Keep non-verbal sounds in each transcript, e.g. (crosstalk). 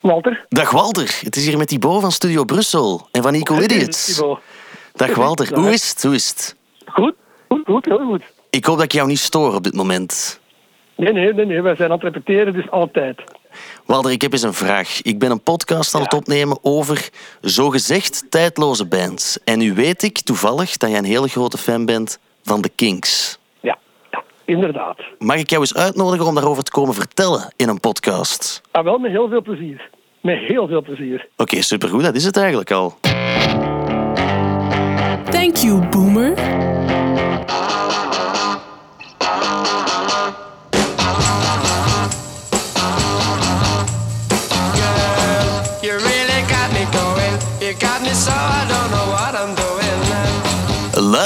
Walter. Dag Walter, het is hier met Thibaut van Studio Brussel en van Equal Idiots. Thibaut. Dag Walter, hoe is het? Hoe is het? Goed, goed, goed, heel goed. Ik hoop dat ik jou niet stoor op dit moment. Nee, nee, nee, nee, wij zijn aan het repeteren, dus altijd. Walter, ik heb eens een vraag. Ik ben een podcast aan het opnemen over zogezegd tijdloze bands. En nu weet ik toevallig dat jij een hele grote fan bent van The Kinks. Inderdaad. Mag ik jou eens uitnodigen om daarover te komen vertellen in een podcast? Ah, wel, met heel veel plezier. Met heel veel plezier. Oké, supergoed. Dat is het eigenlijk al. Thank you, Boomer.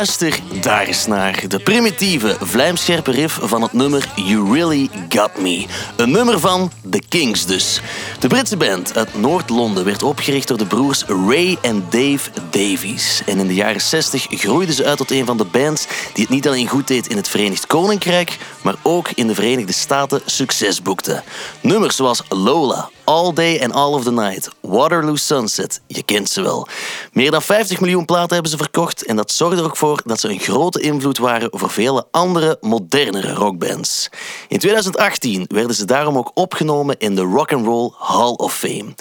Luister daar eens naar. De primitieve, vlijmscherpe riff van het nummer You Really Got Me. Een nummer van The Kings dus. De Britse band uit Noord-Londen werd opgericht door de broers Ray en Dave Davies. En in de jaren 60 groeiden ze uit tot een van de bands die het niet alleen goed deed in het Verenigd Koninkrijk, maar ook in de Verenigde Staten succes boekte. Nummers zoals Lola, All Day and All of the Night, Waterloo Sunset, je kent ze wel. Meer dan 50 miljoen platen hebben ze verkocht en dat zorgde er ook voor dat ze een grote invloed waren voor vele andere, modernere rockbands. In 2018 werden ze daarom ook opgenomen in de Rock and Roll Hall of Fame.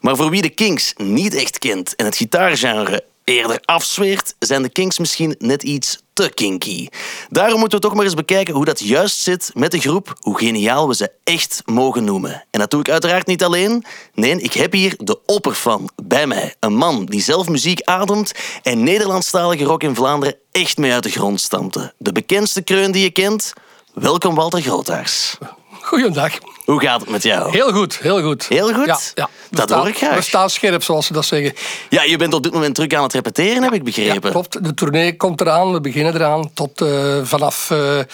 Maar voor wie de Kings niet echt kent en het gitaargenre eerder afzweert, zijn de Kings misschien net iets te kinky. Daarom moeten we toch maar eens bekijken hoe dat juist zit met de groep, hoe geniaal we ze echt mogen noemen. En dat doe ik uiteraard niet alleen. Nee, ik heb hier de opperfan bij mij. Een man die zelf muziek ademt en Nederlandstalige rock in Vlaanderen echt mee uit de grond stampte. De bekendste kreun die je kent. Welkom Walter Grootaars. Goeiedag. Hoe gaat het met jou? Heel goed, heel goed. Heel goed? Ja, ja. Dat hoor ik graag. We staan scherp, zoals ze dat zeggen. Ja, je bent op dit moment terug aan het repeteren, heb ik Ja, begrepen. klopt. De tournee komt eraan. We beginnen eraan. Tot eh, vanaf eh, eh,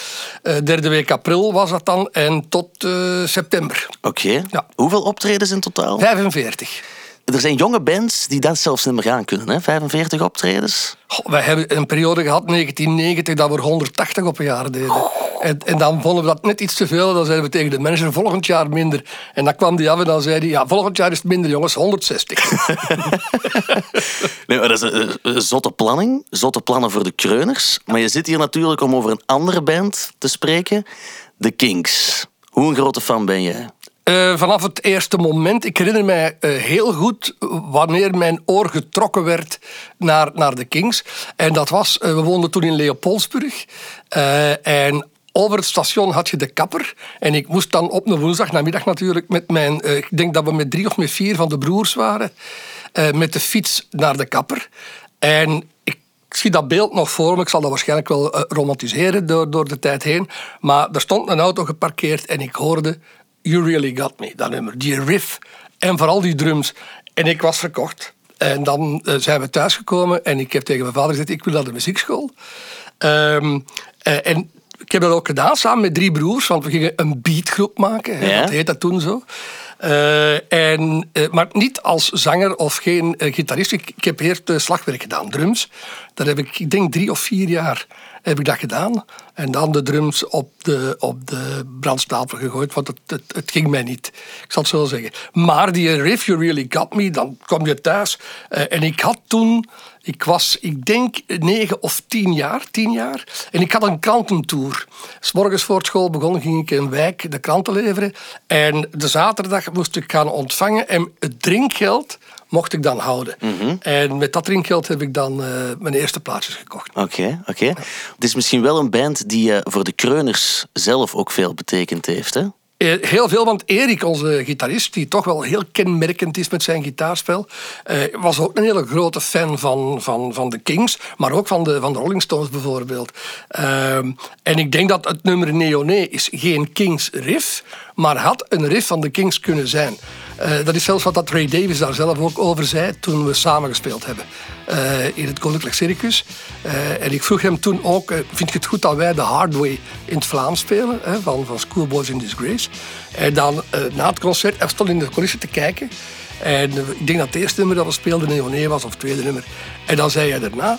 derde week april was dat dan. En tot september. Oké. Ja. Hoeveel optredens in totaal? 45. Er zijn jonge bands die dat zelfs niet meer gaan kunnen, hè? 45 optredens. Goh, wij hebben een periode gehad, 1990, dat we 180 op een jaar deden. En, en dan vonden we dat net iets te veel. Dan zeiden we tegen de manager, volgend jaar minder. En dan kwam die af en dan zei hij, ja, volgend jaar is het minder, jongens, 160. (laughs) Nee, maar dat is een, een zotte planning. Zotte plannen voor de kreuners. Maar je zit hier natuurlijk om over een andere band te spreken. The Kinks. Hoe een grote fan ben jij? Eh, vanaf het eerste moment, ik herinner mij eh, heel goed wanneer mijn oor getrokken werd naar, naar de Kings. En dat was, eh, we woonden toen in Leopoldsburg. En over het station had je de kapper. En ik moest dan op een woensdag namiddag natuurlijk met mijn, ik denk dat we met drie of met vier van de broers waren, met de fiets naar de kapper. En ik ik zie dat beeld nog voor me. Ik zal dat waarschijnlijk wel romantiseren door, door de tijd heen. Maar er stond een auto geparkeerd en ik hoorde You Really Got Me, dat nummer. Die riff en vooral die drums. En ik was verkocht. En dan eh, zijn we thuisgekomen en ik heb tegen mijn vader gezegd, ik wil naar de muziekschool. Eh, en ik heb dat ook gedaan samen met drie broers, want we gingen een beatgroep maken. hè, Ja. Dat heet dat toen zo. Eh, en, maar niet als zanger of geen gitarist. Ik, ik heb eerst slagwerk gedaan, drums. Dat heb ik, ik denk drie of vier jaar heb ik dat gedaan. En dan de drums op de, op de brandstapel gegooid, want het, het, ging mij niet. Ik zal het zo zeggen. Maar die riff, You Really Got Me, dan kwam je thuis. eh, en ik had toen, ik was, ik denk, negen of tien jaar, tien jaar. En ik had een krantentour. S morgens voor school begon, ging ik in wijk de kranten leveren. En de zaterdag moest ik gaan ontvangen. En het drinkgeld mocht ik dan houden. En met dat drinkgeld heb ik dan eh, mijn eerste plaatjes gekocht. Oké, oké. Het is misschien wel een band die eh, voor de kreuners zelf ook veel betekend heeft, hè? Eh, Heel veel, want Erik, onze gitarist, die toch wel heel kenmerkend is met zijn gitaarspel, was ook een hele grote fan van, van, van de Kings, maar ook van de, van de Rolling Stones bijvoorbeeld. Ehm, en ik denk dat het nummer Neoné is geen Kings riff, maar had een riff van de Kings kunnen zijn. Eh, dat is zelfs wat dat Ray Davis daar zelf ook over zei toen we samen gespeeld hebben eh, in het Koninklijk Circus. Eh, en ik vroeg hem toen ook, vind je het goed dat wij de Hard Way in het Vlaams spelen, hè, van, van Schoolboys in Disgrace. En dan na het concert, hij stond in de coulissen te kijken. En ik denk dat het eerste nummer dat we speelden Neoné was, of het tweede nummer. En dan zei hij daarna,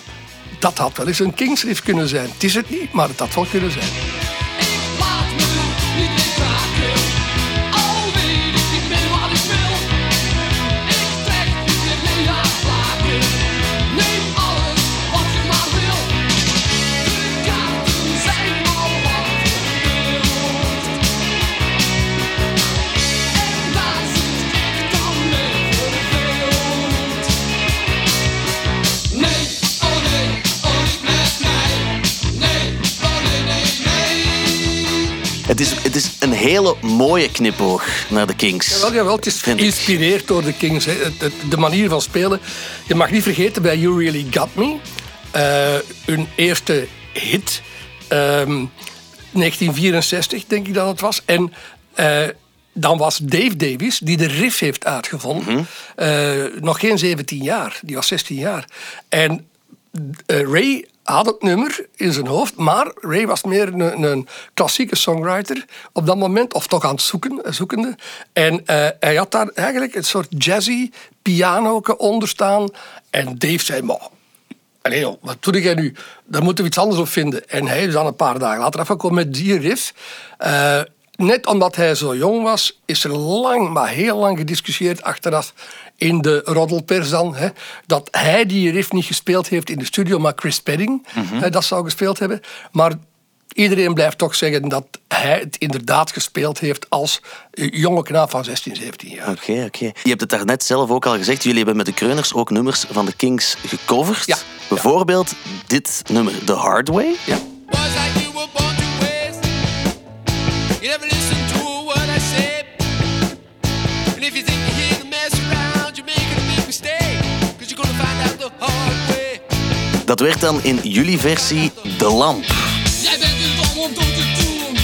dat had wel eens een Kings riff kunnen zijn. Het is het niet, maar het had wel kunnen zijn. Het is, het is een hele mooie knipoog naar de Kings. Jawel, jawel, het is geïnspireerd door de Kings. Hè. De manier van spelen. Je mag niet vergeten bij You Really Got Me. eh, hun eerste hit. ehm, 1964, denk ik dat het was. En eh, dan was Dave Davies, die de riff heeft uitgevonden, eh, nog geen 17 jaar. Die was 16 jaar. En Ray had het nummer in zijn hoofd, maar Ray was meer een, een klassieke songwriter op dat moment, of toch aan het zoeken, eh, zoekende. En eh, hij had daar eigenlijk een soort jazzy piano onder staan. En Dave zei, maar Allee, wat doe jij nu? Daar moeten we iets anders op vinden. En hij is dan een paar dagen later afgekomen met die riff. Eh, net omdat hij zo jong was, is er lang, maar heel lang gediscussieerd achteraf in de roddelpers dan, hè, dat hij die riff niet gespeeld heeft in de studio, maar Chris Pedding hè, dat zou gespeeld hebben. Maar iedereen blijft toch zeggen dat hij het inderdaad gespeeld heeft als jonge knaap van 16, 17 jaar. Oké, oké. Je hebt het daarnet zelf ook al gezegd. Jullie hebben met de Kreuners ook nummers van de Kings gecoverd. Ja. Bijvoorbeeld dit nummer, The Hard Way. Ja. Dat werd dan in jullie versie De Lamp. Jij bent een dom om toe te doen.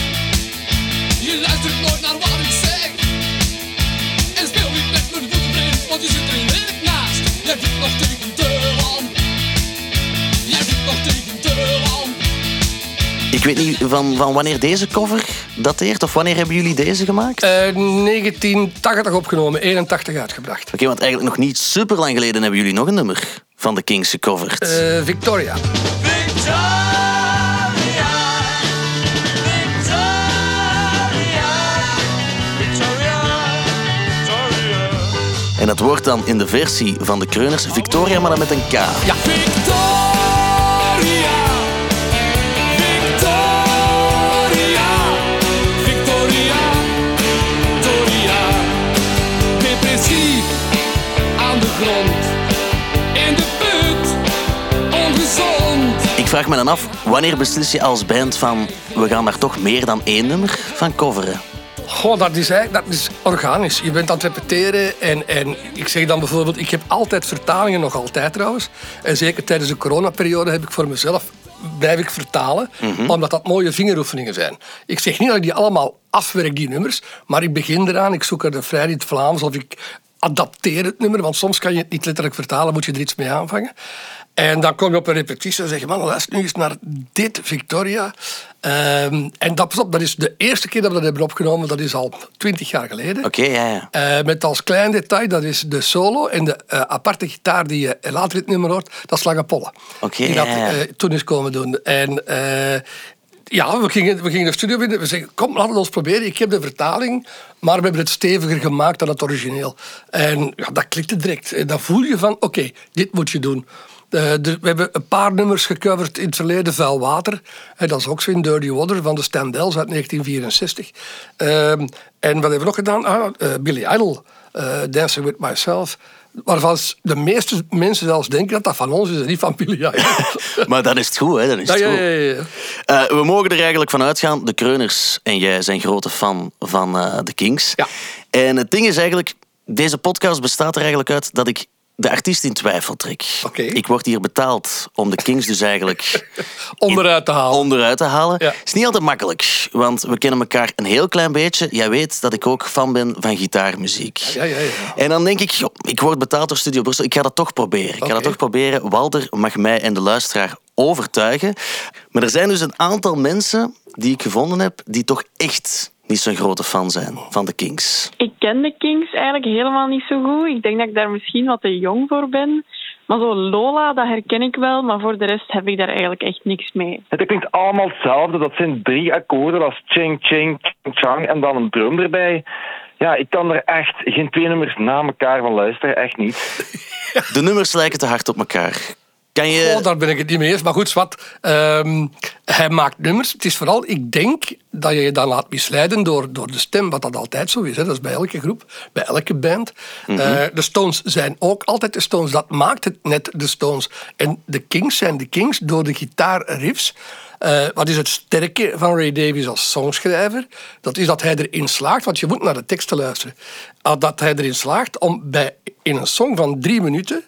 Je luistert nooit naar wat ik zeg. En speel niet met mijn voeten blind, want je zit er net naast. Jij zit nog tegen de lamp. Jij zit nog tegen de lamp. Ik weet niet van, van wanneer deze cover dateert, of wanneer hebben jullie deze gemaakt? Eh, 1980 opgenomen, 81 uitgebracht. Oké, want eigenlijk nog niet super lang geleden hebben jullie nog een nummer van de Kings gecoverd. Eh, Victoria. En dat wordt dan in de versie van de Kreuners Victoria, maar dan met een K. Ja. Victoria. Victoria. Vraag me dan af, wanneer beslis je als band van we gaan daar toch meer dan één nummer van coveren? Goh, dat is, eigenlijk- dat is organisch. Je bent aan het repeteren en, en ik zeg dan bijvoorbeeld... Ik heb altijd vertalingen, nog altijd trouwens. En zeker tijdens de coronaperiode heb ik voor mezelf... blijf ik vertalen, omdat dat mooie vingeroefeningen zijn. Ik zeg niet dat ik die allemaal afwerk, die nummers. Maar ik begin eraan, ik zoek er de vrij in het Vlaams... of ik adapteer het nummer, want soms kan je het niet letterlijk vertalen... moet je er iets mee aanvangen. En dan kom je op een repetitie en zeg je, man, luister nu eens naar dit, Victoria. Ehm, en dat, op, dat is de eerste keer dat we dat hebben opgenomen, dat is al twintig jaar geleden. Oké, ja, ja. Eh, met als klein detail, dat is de solo en de eh, aparte gitaar die je later het nummer hoort, dat is Lange Polle. Oké, die dat ja, ja. eh, toen is komen doen. En ja, we gingen, we gingen de studio binnen. We zeggen, kom, laten we ons proberen. Ik heb de vertaling, maar we hebben het steviger gemaakt dan het origineel. En ja, dat klikte direct. En dan voel je van, oké, dit moet je doen. Eh, de- we hebben een paar nummers gecoverd in het verleden. Vuil Water, eh, dat is ook zo in Dirty Water van de Standells uit 1964. Ehm, en wat hebben we nog gedaan? Ah, eh, Billy Idol, eh, Dancing With Myself. Waarvan de meeste mensen zelfs denken dat dat van ons is en niet van Billy Idol. (laughs) Maar dan is het goed, hè? Dan is het ja, goed. ja, ja. Eh, we mogen er eigenlijk van uitgaan, de Kreuners en jij zijn grote fan van eh, de Kings. Ja. En het ding is eigenlijk, deze podcast bestaat er eigenlijk uit dat ik de artiest in twijfel trek. Ik word hier betaald om de Kings dus eigenlijk (laughs) Onderuit te halen. onderuit te halen. Ja. is niet altijd makkelijk, want we kennen elkaar een heel klein beetje. Jij weet dat ik ook fan ben van gitaarmuziek. Ja, ja, ja. En dan denk ik, joh, ik word betaald door Studio Brussel, ik ga dat toch proberen. Ik ga dat toch proberen. Walter mag mij en de luisteraar overtuigen. Maar er zijn dus een aantal mensen die ik gevonden heb die toch echt niet zo'n grote fan zijn van de Kings. Ik ken de Kings eigenlijk helemaal niet zo goed. Ik denk dat ik daar misschien wat te jong voor ben. Maar zo Lola, dat herken ik wel. Maar voor de rest heb ik daar eigenlijk echt niks mee. Het klinkt allemaal hetzelfde. Dat zijn drie akkoorden. Dat is ching, ching, ching, chang en dan een drum erbij. Ja, ik kan er echt geen twee nummers na elkaar van luisteren. Echt niet. (laughs) De nummers lijken te hard op elkaar. Kan je... Oh, daar ben ik het niet mee eens. Maar goed, wat. ehm, hij maakt nummers. Het is vooral, ik denk dat je je dan laat misleiden door, door de stem, wat dat altijd zo is. Hè. Dat is bij elke groep, bij elke band. Eh, de Stones zijn ook altijd de Stones. Dat maakt het net de Stones. En de Kings zijn de Kings door de gitaarriffs. Eh, wat is het sterke van Ray Davies als songschrijver? Dat is dat hij erin slaagt, want je moet naar de teksten luisteren. Ah, Dat hij erin slaagt om bij, in een song van drie minuten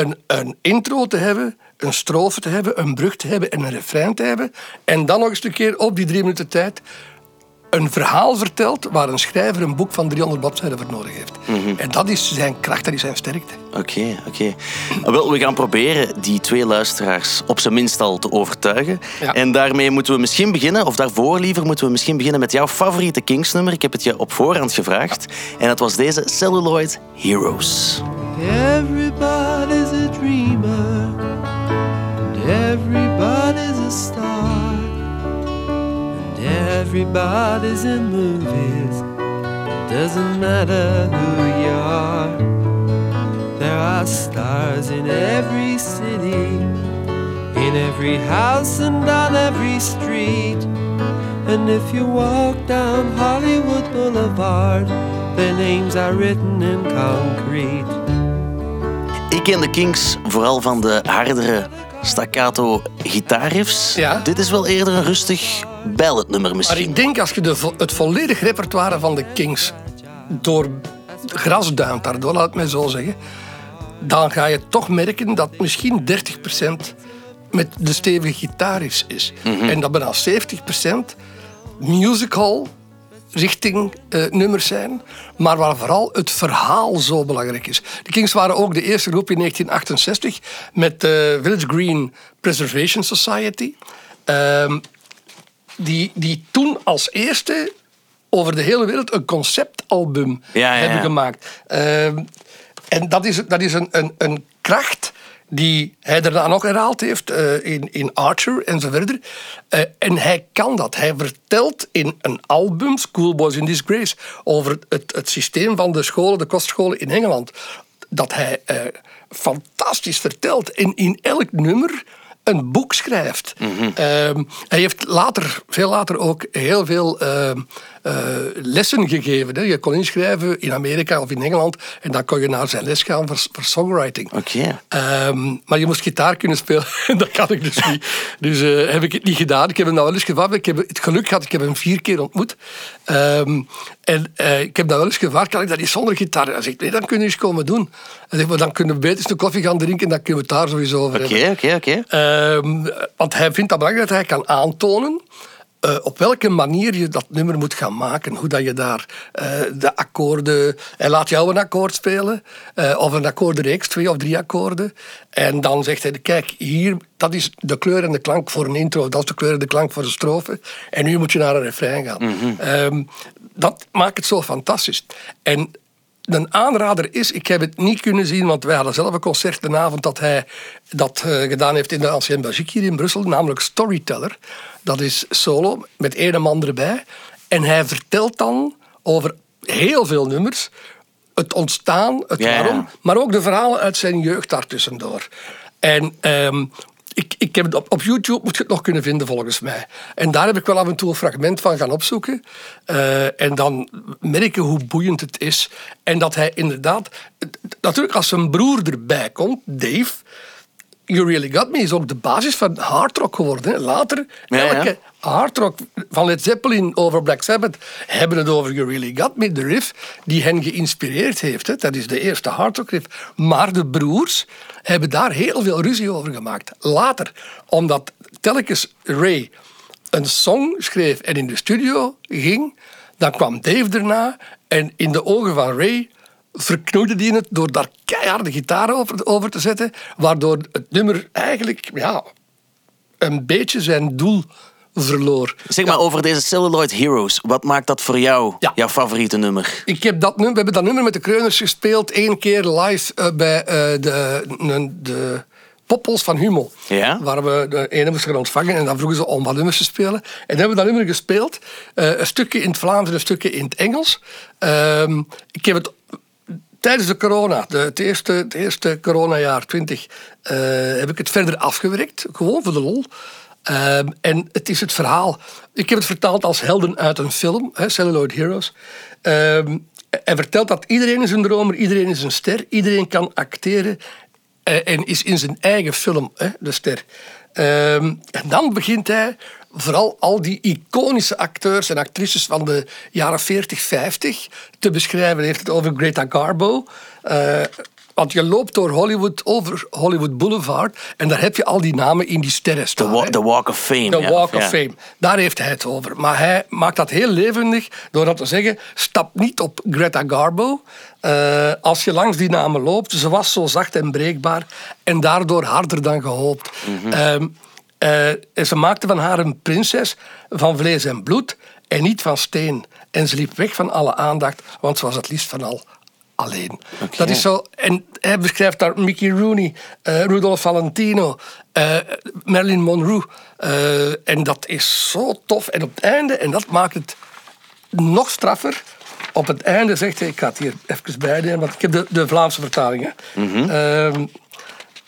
een, een intro te hebben, een strofe te hebben, een brug te hebben en een refrein te hebben. En dan nog eens een keer op die drie minuten tijd een verhaal vertelt waar een schrijver een boek van 300 bladzijden voor nodig heeft. En dat is zijn kracht, dat is zijn sterkte. Oké, oké. Wel, we gaan proberen die twee luisteraars op zijn minst al te overtuigen. Ja. En daarmee moeten we misschien beginnen, of daarvoor liever, moeten we misschien beginnen met jouw favoriete Kings-nummer. Ik heb het je op voorhand gevraagd. En dat was deze Celluloid Heroes. And everybody's a star, and everybody's in movies. Doesn't matter who you are, there are stars in every city, in every house and on every street. And if you walk down Hollywood Boulevard, their names are written in concrete. Ik ken de Kings vooral van de hardere staccato gitaarriffs. Ja. Dit is wel eerder een rustig balladnummer Maar misschien. ik denk als je de, vo- het volledig repertoire van de Kings door grasduint, daardoor laat het mij zo zeggen, dan ga je toch merken dat misschien 30% met de stevige gitaris is. En dat bijna 70% musical richting eh, nummers zijn, maar waar vooral het verhaal zo belangrijk is. De Kings waren ook de eerste groep in 1968 met de Village Green Preservation Society. Ehm, die, die toen als eerste over de hele wereld een conceptalbum Ja, ja, hebben gemaakt. Ehm, en dat is, dat is een, een, een kracht die hij daarna nog herhaald heeft eh, in, in Archer en zo verder. Eh, en hij kan dat. Hij vertelt in een album, Schoolboys in Disgrace, over het, het systeem van de scholen, de kostscholen in Engeland. Dat hij eh, fantastisch vertelt. En in elk nummer een boek schrijft. Ehm, hij heeft later, veel later ook heel veel ehm, eh, lessen gegeven. Hè. Je kon inschrijven in Amerika of in Engeland en dan kon je naar zijn les gaan voor, voor songwriting. Oké. Ehm, maar je moest gitaar kunnen spelen. (laughs) dat kan ik dus niet. Dus eh, heb ik het niet gedaan. Ik heb hem nou wel eens gevraagd. Ik heb het geluk gehad, ik heb hem vier keer ontmoet. Ehm, en eh, ik heb dat wel eens gevraagd, kan ik dat niet zonder gitaar? Hij zegt, nee, dan kun je eens komen doen. Hij zegt, maar dan kunnen we beter eens een koffie gaan drinken en dan kunnen we het daar sowieso over hebben. Oké, oké, oké. Ehm, want hij vindt dat belangrijk dat hij kan aantonen eh, op welke manier je dat nummer moet gaan maken. Hoe dat je daar eh, de akkoorden... Hij laat jou een akkoord spelen. eh, of een akkoordenreeks, twee of drie akkoorden. En dan zegt hij, kijk, hier, dat is de kleur en de klank voor een intro. Dat is de kleur en de klank voor een strofe. En nu moet je naar een refrein gaan. Ehm, dat maakt het zo fantastisch. En een aanrader is, ik heb het niet kunnen zien, want wij hadden zelf een concert de avond dat hij dat eh, gedaan heeft in de Ancien Belgique hier in Brussel, namelijk Storyteller. Dat is solo, met één man erbij. En hij vertelt dan over heel veel nummers, het ontstaan, het waarom, maar ook de verhalen uit zijn jeugd daartussendoor. En ehm, ik, ik heb het op, op YouTube moet je het nog kunnen vinden, volgens mij. En daar heb ik wel af en toe een fragment van gaan opzoeken. Eh, en dan merken hoe boeiend het is. En dat hij inderdaad... Natuurlijk, als zijn broer erbij komt, Dave... You Really Got Me is ook de basis van hard rock geworden. hè. Later, Ja, ja. elke hard rock van Led Zeppelin over Black Sabbath hebben het over You Really Got Me, de riff die hen geïnspireerd heeft. Hè. Dat is de eerste hard rock riff. Maar de broers hebben daar heel veel ruzie over gemaakt. Later, omdat telkens Ray een song schreef en in de studio ging, dan kwam Dave erna en in de ogen van Ray verknoeide die het door daar keiharde gitaar over, over te zetten, waardoor het nummer eigenlijk ja, een beetje zijn doel verloor. Zeg maar over deze Celluloid Heroes. Wat maakt dat voor jou Ja. jouw favoriete nummer? Ik heb dat nummer, we hebben dat nummer met de Kreuners gespeeld één keer live eh, bij eh, de, de, de Poppels van Hummel. Ja? Waar we de ene moesten gaan ontvangen en dan vroegen ze om wat nummers te spelen. En dan hebben we dat nummer gespeeld. eh, een stukje in het Vlaams en een stukje in het Engels. Ehm, ik heb het tijdens de corona, de, het, eerste, het eerste coronajaar 20, eh, heb ik het verder afgewerkt. Gewoon voor de lol. Ehm, en het is het verhaal. Ik heb het vertaald als helden uit een film, hè, Celluloid Heroes. Hij vertelt dat iedereen is een dromer, iedereen is een ster, iedereen kan acteren eh, en is in zijn eigen film hè, de ster. En dan begint hij vooral al die iconische acteurs en actrices van de jaren 40, 50 te beschrijven. Hij heeft het over Greta Garbo. eh, want je loopt door Hollywood, over Hollywood Boulevard en daar heb je al die namen in die sterren De, staan. wa- Walk of Fame. De ja. Walk of. Fame. Daar heeft hij het over. Maar hij maakt dat heel levendig door dat te zeggen: stap niet op Greta Garbo. eh, als je langs die namen loopt, ze was zo zacht en breekbaar en daardoor harder dan gehoopt. Ehm, eh, en ze maakte van haar een prinses van vlees en bloed en niet van steen. En ze liep weg van alle aandacht, want ze was het liefst van al alleen. Dat is zo. En hij beschrijft daar Mickey Rooney, eh, Rudolph Valentino, eh, Marilyn Monroe. en dat is zo tof. En op het einde, en dat maakt het nog straffer. Op het einde zegt hij, ik ga het hier even bijnemen, want ik heb de, de Vlaamse vertaling. Hè. Ehm,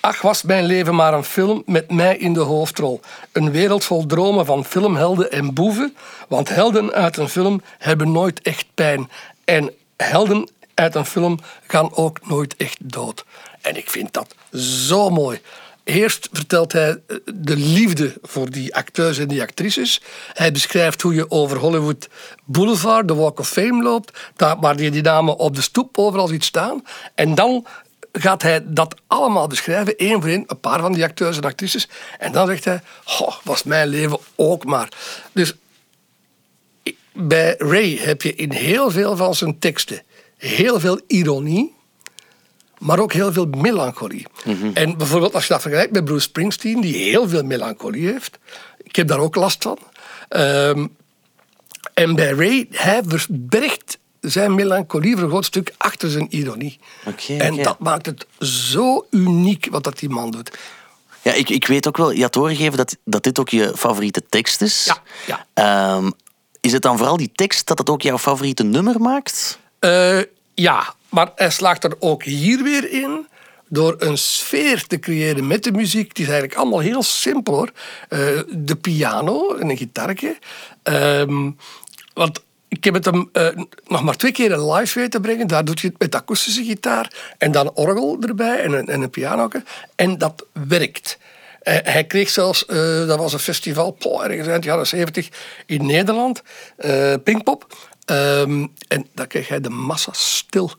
Ach, was mijn leven maar een film met mij in de hoofdrol. Een wereld vol dromen van filmhelden en boeven. Want helden uit een film hebben nooit echt pijn. En helden uit een film gaan ook nooit echt dood. En ik vind dat zo mooi. Eerst vertelt hij eh, de liefde voor die acteurs en die actrices. Hij beschrijft hoe je over Hollywood Boulevard, de Walk of Fame, loopt. Daar, waar je die namen op de stoep overal ziet staan. En dan gaat hij dat allemaal beschrijven, één voor één, een paar van die acteurs en actrices. En dan zegt hij, goh, was mijn leven ook maar. Dus bij Ray heb je in heel veel van zijn teksten heel veel ironie, maar ook heel veel melancholie. En bijvoorbeeld als je dat vergelijkt met Bruce Springsteen, die heel veel melancholie heeft. Ik heb daar ook last van. Ehm, en bij Ray, hij verbergt zijn melancholie voor een groot stuk achter zijn ironie. En dat maakt het zo uniek wat dat die man doet. Ja, ik, ik weet ook wel, je had doorgegeven dat, dat dit ook je favoriete tekst is. Ja, ja. Ehm, is het dan vooral die tekst dat het ook jouw favoriete nummer maakt? Eh, ja, maar hij slaagt er ook hier weer in door een sfeer te creëren met de muziek. Die is eigenlijk allemaal heel simpel hoor. Eh, de piano en een gitarretje. Ehm, want ik heb het hem eh, nog maar twee keer live weten brengen. Daar doet je het met akoestische gitaar en dan orgel erbij en een, en een piano. En dat werkt. Eh, hij kreeg zelfs, eh, dat was een festival, poh, ergens eind jaren 70 in Nederland, Pinkpop. Ehm, en dan kreeg hij de massa stil.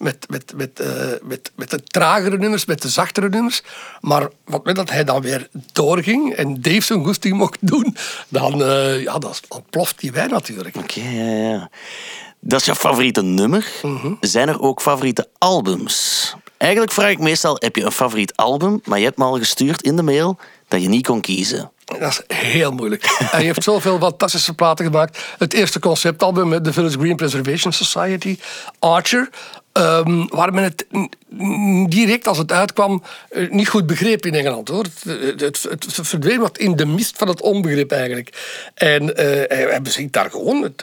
Met, met, met, eh, met, met de tragere nummers, met de zachtere nummers. Maar wat met dat hij dan weer doorging en Dave zijn goesting mocht doen, dan eh, ja, dat ontploft die wijn natuurlijk. Oké, ja, ja. Dat is jouw favoriete nummer. Mhm. Zijn er ook favoriete albums? Eigenlijk vraag ik meestal, heb je een favoriet album? Maar je hebt me al gestuurd in de mail dat je niet kon kiezen. Dat is heel moeilijk. (laughs) Hij heeft zoveel fantastische platen gemaakt. Het eerste conceptalbum met de Village Green Preservation Society, Archer. Ehm, waar men het direct als het uitkwam eh, niet goed begreep in Engeland. Hoor. Het, verdween wat in de mist van het onbegrip eigenlijk. En eh, hij, hij daar gewoon...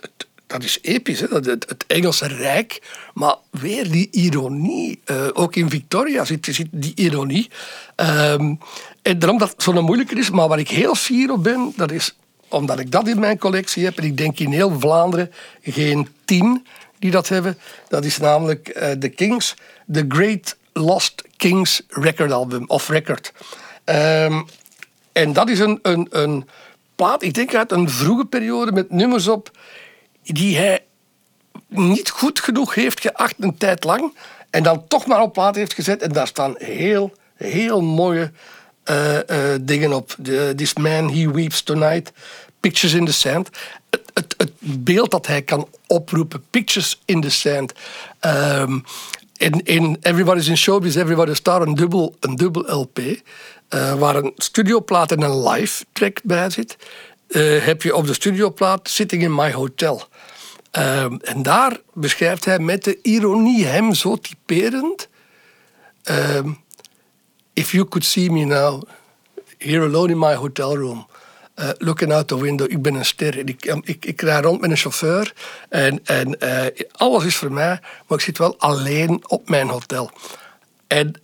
Dat is episch, Het, Engelse Rijk. Maar weer die ironie. Eh, ook in Victoria zit, die ironie. Ehm, en daarom dat het zo'n moeilijker is. Maar waar ik heel fier op ben, dat is omdat ik dat in mijn collectie heb. En ik denk in heel Vlaanderen geen tien die dat hebben. Dat is namelijk eh, The Kings, The Great Lost Kings Record Album, of Record. Ehm, en dat is een, een, een plaat, ik denk uit een vroege periode met nummers op die hij niet goed genoeg heeft geacht een tijd lang. En dan toch maar op plaat heeft gezet. En daar staan heel, heel mooie eh, eh, dingen op. This Man, He Weeps Tonight. Pictures in the Sand. Beeld dat hij kan oproepen. Pictures in the Sand. Ehm, in, in Everybody's in Showbiz, Everybody's Star, een dubbel, een dubbel LP. eh, waar een studioplaat en een live track bij zit. eh, heb je op de studioplaat Sitting in My Hotel. Ehm, en daar beschrijft hij met de ironie hem zo typerend. ehm, If you could see me now, here alone in my hotel room. Eh, looking out the window, ik ben een ster. Ik, ik, ik rij rond met een chauffeur. En, en eh, alles is voor mij, maar ik zit wel alleen op mijn hotel. En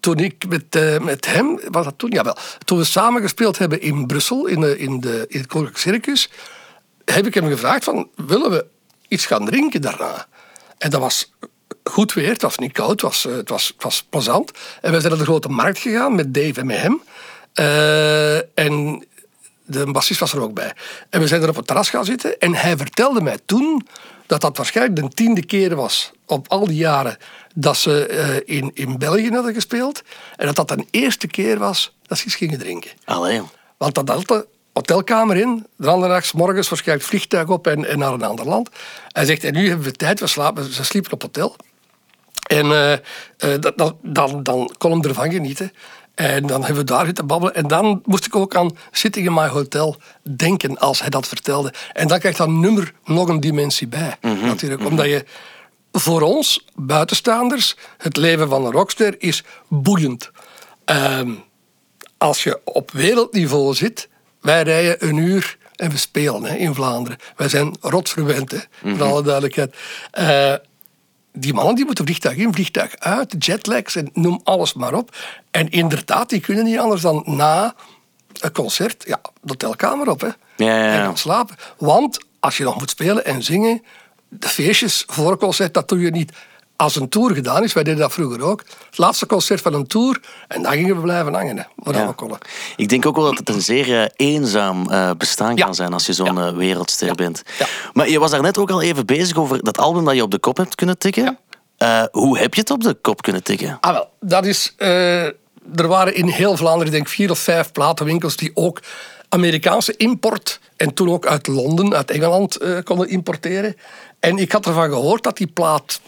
toen ik met, eh, met hem, was dat toen? Jawel. Toen we samen gespeeld hebben in Brussel, in, de, in, de, in het Koninklijk Circus, heb ik hem gevraagd van, willen we iets gaan drinken daarna? En dat was goed weer, het was niet koud, het was, het was, was plezant. En we zijn naar de grote markt gegaan met Dave en met hem. En de bassist was er ook bij. En we zijn er op het terras gaan zitten en hij vertelde mij toen dat dat waarschijnlijk de tiende keer was op al die jaren dat ze eh, in, in België hadden gespeeld. En dat dat de eerste keer was dat ze iets gingen drinken. Allee. Want dat had de hotelkamer in, de andere dag 's morgens waarschijnlijk vliegtuig op en, en naar een ander land. Hij zegt, en nu hebben we tijd, we slapen, ze sliepen op hotel. En eh, eh, dat, dat- dan, dan kon hem ervan genieten. En dan hebben we daar zitten babbelen. En dan moest ik ook aan Sitting in My Hotel denken als hij dat vertelde. En dan krijgt dat nummer nog een dimensie bij. Natuurlijk, omdat je voor ons, buitenstaanders, het leven van een rockster is boeiend. Ehm, als je op wereldniveau zit, wij rijden een uur en we spelen hè, in Vlaanderen. Wij zijn rotverwend, hè, voor alle duidelijkheid. Eh, die mannen die moeten vliegtuig in, vliegtuig uit, jetlags en noem alles maar op. En inderdaad, die kunnen niet anders dan na een concert, ja, de hotelkamer op hè, Ja, ja, ja. en gaan slapen. Want als je nog moet spelen en zingen, de feestjes voor een concert, dat doe je niet. Als een tour gedaan is, wij deden dat vroeger ook. Het laatste concert van een tour, en dan gingen we blijven hangen. Hè, waar Ja. Ik denk ook wel dat het een zeer eh, eenzaam eh, bestaan Ja. kan zijn als je zo'n Ja. eh, wereldster bent. Ja. Maar je was daar net ook al even bezig over dat album dat je op de kop hebt kunnen tikken. Hoe heb je het op de kop kunnen tikken? Ah, wel, dat is. er waren in heel Vlaanderen, ik denk vier of vijf platenwinkels die ook Amerikaanse import en toen ook uit Londen, uit Engeland konden importeren. En ik had ervan gehoord dat die plaat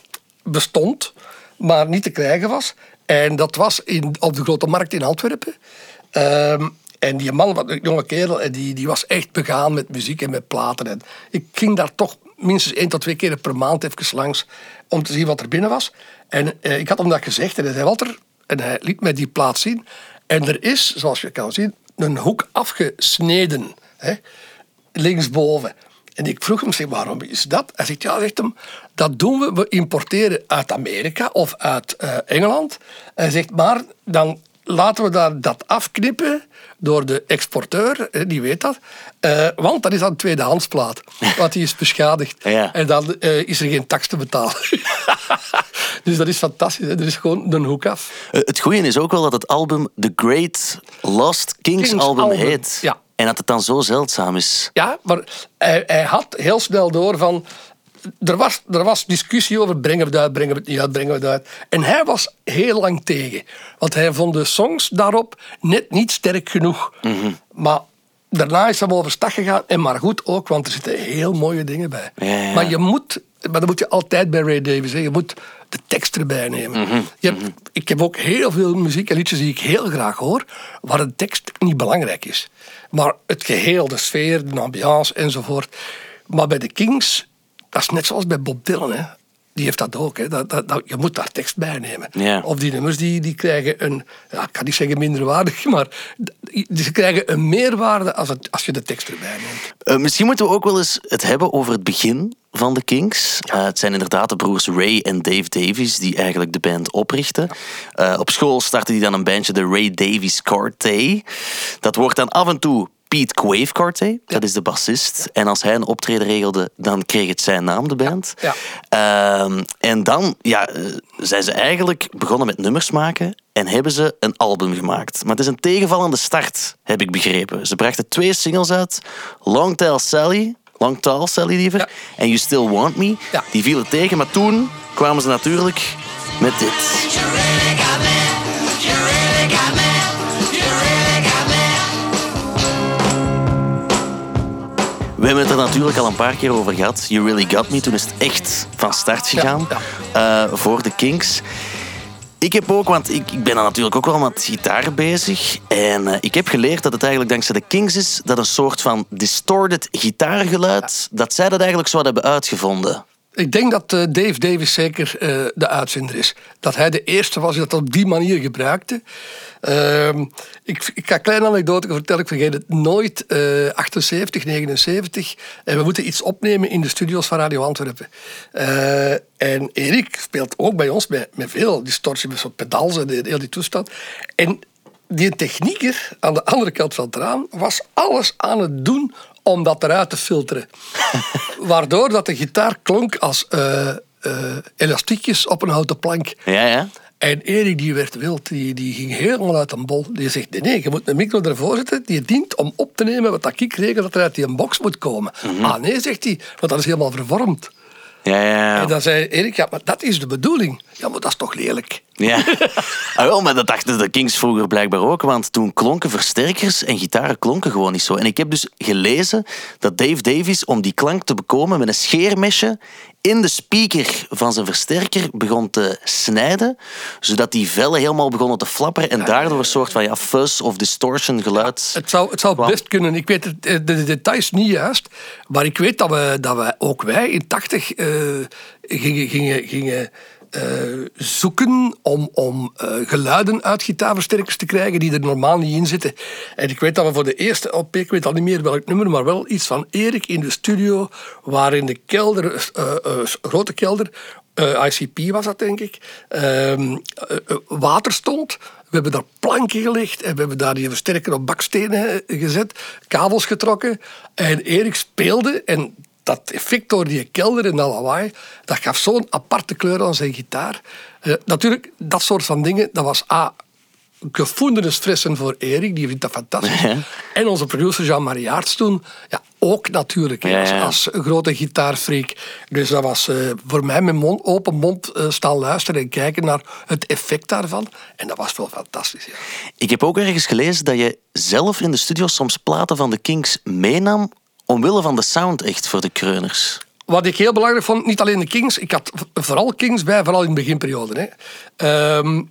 bestond, maar niet te krijgen was. En dat was in, op de grote markt in Antwerpen. Ehm, en die man, wat een jonge kerel, en die, die was echt begaan met muziek en met platen. En ik ging daar toch minstens één tot twee keer per maand even langs om te zien wat er binnen was. En eh, ik had hem dat gezegd en hij zei, Walter, en hij liet mij die plaat zien. En er is, zoals je kan zien, een hoek afgesneden. Hè, linksboven. En ik vroeg hem, zeg, waarom is dat? Hij zegt, ja, zegt hem, dat doen we. We importeren uit Amerika of uit eh, Engeland. Hij zegt, maar dan laten we daar dat afknippen door de exporteur, hè, die weet dat. Eh, want dat is een tweedehandsplaat, (laughs) want die is beschadigd. Ja. En dan eh, is er geen tax te betalen. (laughs) dus dat is fantastisch. Hè? Er is gewoon een hoek af. Eh, het goede is ook wel dat het album The Great Lost Kings, Kings album, album, heet. ja. En dat het dan zo zeldzaam is. Ja, maar hij, hij had heel snel door van... Er was, er was discussie over brengen we het uit, brengen we het niet uit, brengen we het uit. En hij was heel lang tegen. Want hij vond de songs daarop net niet sterk genoeg. Maar daarna is hij wel overstag gegaan. En maar goed ook, want er zitten heel mooie dingen bij. Ja, ja. Maar je moet... Maar dat moet je altijd bij Ray Davies. Hè. Je moet de tekst erbij nemen. je hebt, ik heb ook heel veel muziek en liedjes die ik heel graag hoor, waar de tekst niet belangrijk is. Maar het geheel, de sfeer, de ambiance enzovoort. Maar bij de Kings, dat is net zoals bij Bob Dylan. Hè. Die heeft dat ook. Hè. Dat, dat, dat- je moet daar tekst bij nemen. Of die nummers die, die krijgen een, ja, ik kan niet zeggen minderwaardig, (laughs) maar ze krijgen een meerwaarde als, het, als je de tekst erbij neemt. Eh, misschien moeten we ook wel eens het hebben over het begin van de Kings. Eh, het zijn inderdaad de broers Ray en Dave Davies die eigenlijk de band oprichten. Eh, op school startte die dan een bandje, de Ray Davies Quartet. Dat wordt dan af en toe Pete Quave Quartet, dat is de bassist. En als hij een optreden regelde, dan kreeg het zijn naam, de band. Ja. Ehm, en dan ja, eh, zijn ze eigenlijk begonnen met nummers maken en hebben ze een album gemaakt. Maar het is een tegenvallende start, heb ik begrepen. Ze brachten twee singles uit. Long Tall Sally, Long Tall Sally liever, Ja. en You Still Want Me. Ja. Die vielen tegen, maar toen kwamen ze natuurlijk met dit. We hebben het er natuurlijk al een paar keer over gehad. You Really Got Me. Toen is het echt van start gegaan eh, voor de Kings. Ik heb ook, want ik, ik ben dan natuurlijk ook wel met gitaar bezig. En eh, ik heb geleerd dat het eigenlijk dankzij de Kings is dat een soort van distorted gitaargeluid, dat zij dat eigenlijk zo hadden hebben uitgevonden. Ik denk dat eh, Dave Davis zeker de uitvinder is. Dat hij de eerste was die dat op die manier gebruikte. Ehm, ik, ik ga een kleine anekdote vertellen. Ik vergeet het nooit. Eh, 78, 79. En we moeten iets opnemen in de studio's van Radio Antwerpen. Eh, en Erik speelt ook bij ons met, met veel distortie, met zo'n pedals en heel die toestand. En die technieker aan de andere kant van het raam was alles aan het doen om dat eruit te filteren. (laughs) Waardoor dat de gitaar klonk als eh, eh, elastiekjes op een houten plank. Ja, ja. En Erik die werd wild, die, die ging helemaal uit een bol. Die zegt, nee, nee, je moet een micro ervoor zetten die dient om op te nemen wat dat ik regel dat er uit die box moet komen. Ah nee, zegt hij, want dat is helemaal vervormd. Ja, ja, En dan zei Erik, ja, maar dat is de bedoeling. Ja, maar dat is toch lelijk. ja. (laughs) Ah, wel, maar dat dachten de Kings vroeger blijkbaar ook, want toen klonken versterkers en gitaren klonken gewoon niet zo. En ik heb dus gelezen dat Dave Davies, om die klank te bekomen, met een scheermesje in de speaker van zijn versterker begon te snijden, zodat die vellen helemaal begonnen te flapperen en daardoor een soort van ja, fuzz of distortion geluid... Het zou, het zou best kunnen. Ik weet het, eh, de, de details niet juist. Maar ik weet dat we, dat we ook wij in 80 eh, gingen, gingen, gingen eh, zoeken om, om eh, geluiden uit gitaarversterkers te krijgen die er normaal niet in zitten. En ik weet dat we voor de eerste LP, ik weet al niet meer welk nummer, maar wel iets van Erik in de studio, waar in de kelder, eh, grote kelder, ICP was dat denk ik, ehm, eh, eh, water stond. We hebben daar planken gelegd en we hebben daar die versterker op bakstenen gezet, kabels getrokken. En Erik speelde en dat effect door die kelder en dat lawaai, dat gaf zo'n aparte kleur aan zijn gitaar. Eh, natuurlijk, dat soort van dingen, dat was A, gevoelens stressen voor Erik, die vindt dat fantastisch. (laughs) Ja. En onze producer Jean-Marie Aerts toen, ja, ook natuurlijk, Ja, als, een grote gitaarfreak. Dus dat was eh, voor mij met mond, open mond eh, staan luisteren en kijken naar het effect daarvan. En dat was wel fantastisch. Ik heb ook ergens gelezen dat je zelf in de studio soms platen van de Kings meenam omwille van de sound echt voor de kreuners. Wat ik heel belangrijk vond, niet alleen de Kings, ik had vooral Kings bij, vooral in de beginperiode. Hè. Ehm,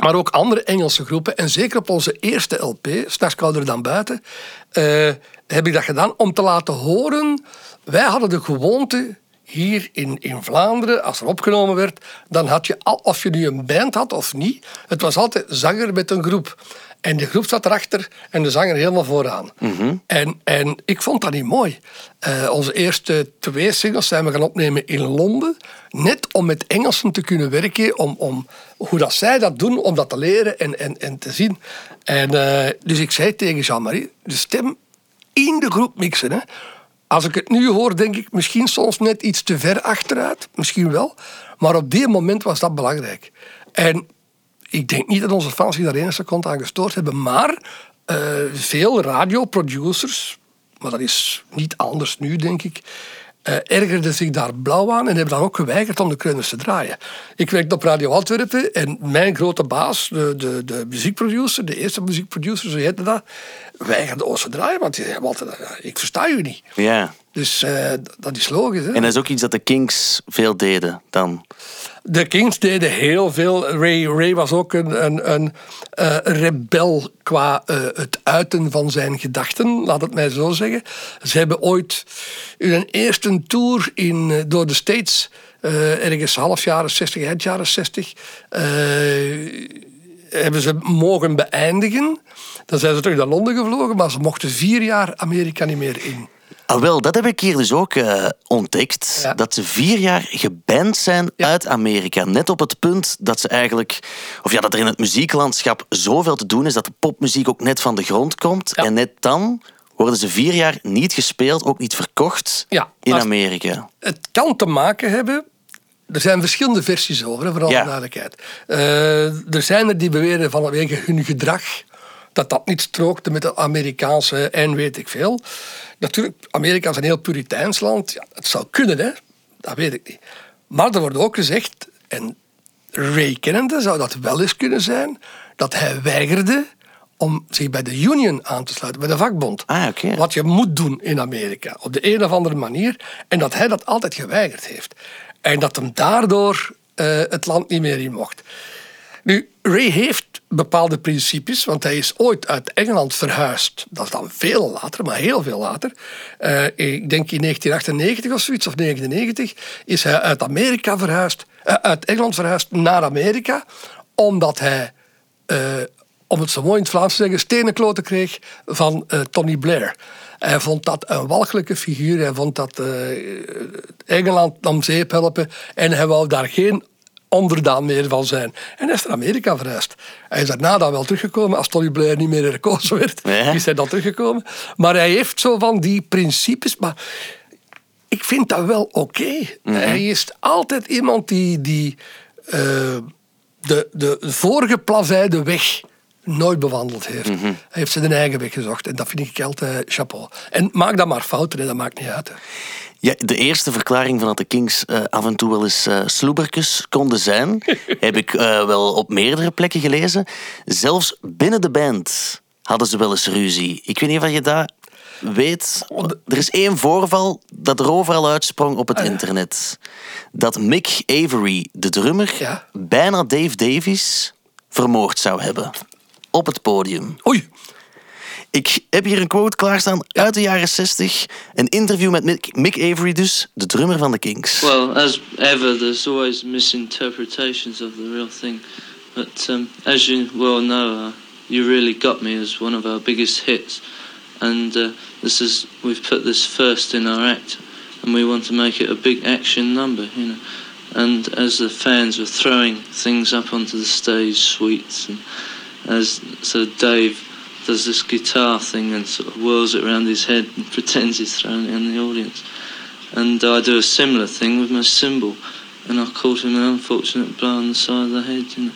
maar ook andere Engelse groepen. En zeker op onze eerste LP, S'nachts kouder dan buiten, eh, heb ik dat gedaan om te laten horen. Wij hadden de gewoonte hier in, in Vlaanderen, als er opgenomen werd, dan had je, al, of je nu een band had of niet, het was altijd zanger met een groep. En de groep zat erachter en de zanger helemaal vooraan. en, en ik vond dat niet mooi. Eh, onze eerste twee singles zijn we gaan opnemen in Londen. Net om met Engelsen te kunnen werken. Om, om hoe dat zij dat doen, om dat te leren en, en, en te zien. En, eh, dus ik zei tegen Jean-Marie, de stem in de groep mixen. Hè. Als ik het nu hoor, denk ik misschien soms net iets te ver achteruit. Misschien wel. Maar op die moment was dat belangrijk. En ik denk niet dat onze fans zich daar seconde aan gestoord hebben. Maar eh, veel radioproducers, maar dat is niet anders nu, denk ik, eh ergerden zich daar blauw aan en hebben dan ook geweigerd om de kreuners te draaien. Ik werkte op Radio Antwerpen en mijn grote baas, de, de, de muziekproducer, de eerste muziekproducer, zo heette dat, weigerde ons te draaien, want die zei "Ja, ik versta u niet. Ja. Dus eh, dat is logisch. Hè? En dat is ook iets dat de Kings veel deden dan. De Kings deden heel veel. Ray, Ray was ook een, een, een eh, rebel qua eh, het uiten van zijn gedachten, laat het mij zo zeggen. Ze hebben ooit in een eerste tour in, door de States, ergens half jaren 60, eind jaren 60, eh, hebben ze mogen beëindigen. Dan zijn ze terug naar Londen gevlogen, maar ze mochten vier jaar Amerika niet meer in. Ah, wel, dat heb ik hier dus ook eh, ontdekt. Ja. Dat ze vier jaar geband zijn Ja. uit Amerika. Net op het punt dat ze eigenlijk... Of ja, dat er in het muzieklandschap zoveel te doen is... dat de popmuziek ook net van de grond komt. Ja. En net dan worden ze vier jaar niet gespeeld, ook niet verkocht Ja, in Amerika. het kan te maken hebben. Er zijn verschillende versies over, hè, voor alle Ja. duidelijkheid. Eh, er zijn er die beweren vanwege hun gedrag dat dat niet strookte met de Amerikaanse en weet ik veel. Natuurlijk, Amerika is een heel puriteins land. Ja, het zou kunnen, hè? dat weet ik niet. Maar er wordt ook gezegd, en Ray kennende zou dat wel eens kunnen zijn, dat hij weigerde om zich bij de Union aan te sluiten, bij de vakbond. Ah, oké. Wat je moet doen in Amerika, op de een of andere manier. En dat hij dat altijd geweigerd heeft. En dat hem daardoor eh, het land niet meer in mocht. Nu, Ray heeft bepaalde principes, want hij is ooit uit Engeland verhuisd. Dat is dan veel later, maar heel veel later. Eh, ik denk in 1998 of zoiets, of 99, is hij uit Amerika verhuisd, eh, uit Engeland verhuisd naar Amerika, omdat hij, eh, om het zo mooi in het Vlaams te zeggen, stenenkloten kreeg van Tony Blair. Hij vond dat een walgelijke figuur. Hij vond dat Engeland om zeep helpen. En hij wou daar geen onderdaan meer van zijn. En hij is naar Amerika verhuisd. Hij is daarna dan wel teruggekomen. Als Tony Blair niet meer herkozen werd, Ja. is hij dan teruggekomen. Maar hij heeft zo van die principes. Maar ik vind dat wel oké. Hij is altijd iemand die, die eh, de, de vorige plaveide weg nooit bewandeld heeft. Hij heeft zijn eigen weg gezocht. En dat vind ik altijd chapeau. En maak dan maar fouten, hè, dat maakt niet uit. hè. Ja, de eerste verklaring van dat de Kings eh, af en toe wel eens eh sloebertjes konden zijn, (laughs) heb ik eh, wel op meerdere plekken gelezen. Zelfs binnen de band hadden ze wel eens ruzie. Ik weet niet of je dat weet. Er is één voorval dat er overal uitsprong op het internet. Dat Mick Avery, de drummer, Ja. bijna Dave Davies vermoord zou hebben. Op het podium. Oei, Ik heb hier een quote klaarstaan uit de jaren 60. Een interview met Mick, Mick Avery dus, de drummer van de Kings. Well, as ever, there's always misinterpretations of the real thing. But um, as you well know, uh, "You Really Got Me" is one of our biggest hits, and uh, this is we've put this first in our act, and we want to make it a big action number, you know. And as the fans were throwing things up onto the stage, sweets, and as so Dave does this guitar thing and sort of whirls it around his head and (laughs) pretends he's throwing it in the audience. And I do a similar thing with my cymbal, and I caught him an unfortunate blow on the side of the head. You know.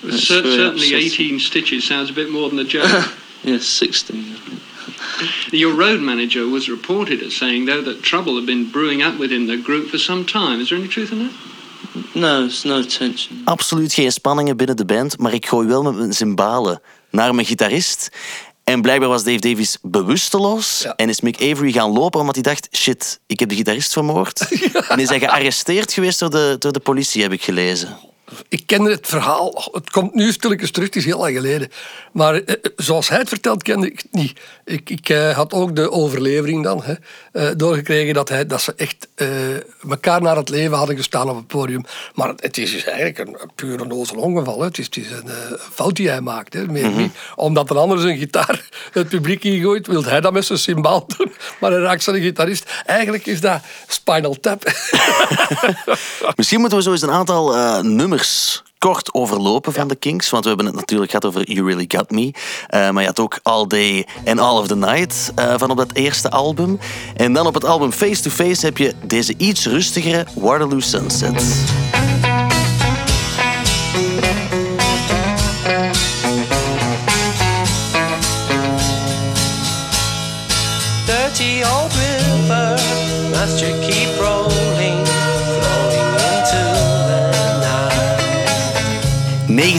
Very certainly, upsetting. 18 stitches sounds a bit more than a joke. (laughs) Yes, 16. (laughs) Your road manager was reported as saying, though, that trouble had been brewing up within the group for some time. Is there any truth in that? No, no tension. Absoluut geen spanningen binnen de band, maar ik gooi wel met mijn cymbalen naar mijn gitarist. En blijkbaar was Dave Davies bewusteloos Ja. en is Mick Avery gaan lopen omdat hij dacht, shit, ik heb de gitarist vermoord. (laughs) En is hij gearresteerd geweest door de, door de politie, heb ik gelezen. Ik ken het verhaal. Het komt nu stilletjes terug, het is heel lang geleden. Maar eh, eh, zoals hij het vertelt, kende ik het niet. Ik, ik eh, had ook de overlevering dan hè, eh, doorgekregen dat, hij, dat ze echt elkaar naar het leven hadden gestaan op het podium. Maar het is dus eigenlijk een, een puur onnozel ongeval. Hè. Het is, het is een fout die hij maakt. Hè. Meer niet. Omdat een ander zijn gitaar (laughs) het publiek ingooit, wil hij dat met zijn cymbaal (laughs) doen. Maar hij raakt zijn gitarist. Eigenlijk is dat Spinal Tap. (laughs) Misschien moeten we zo eens een aantal eh, nummers kort overlopen van de Kings. Want we hebben het natuurlijk gehad over You Really Got Me. Eh, maar je had ook All Day and All of the Night eh, van op dat eerste album. En dan op het album Face to Face heb je deze iets rustigere Waterloo Sunset.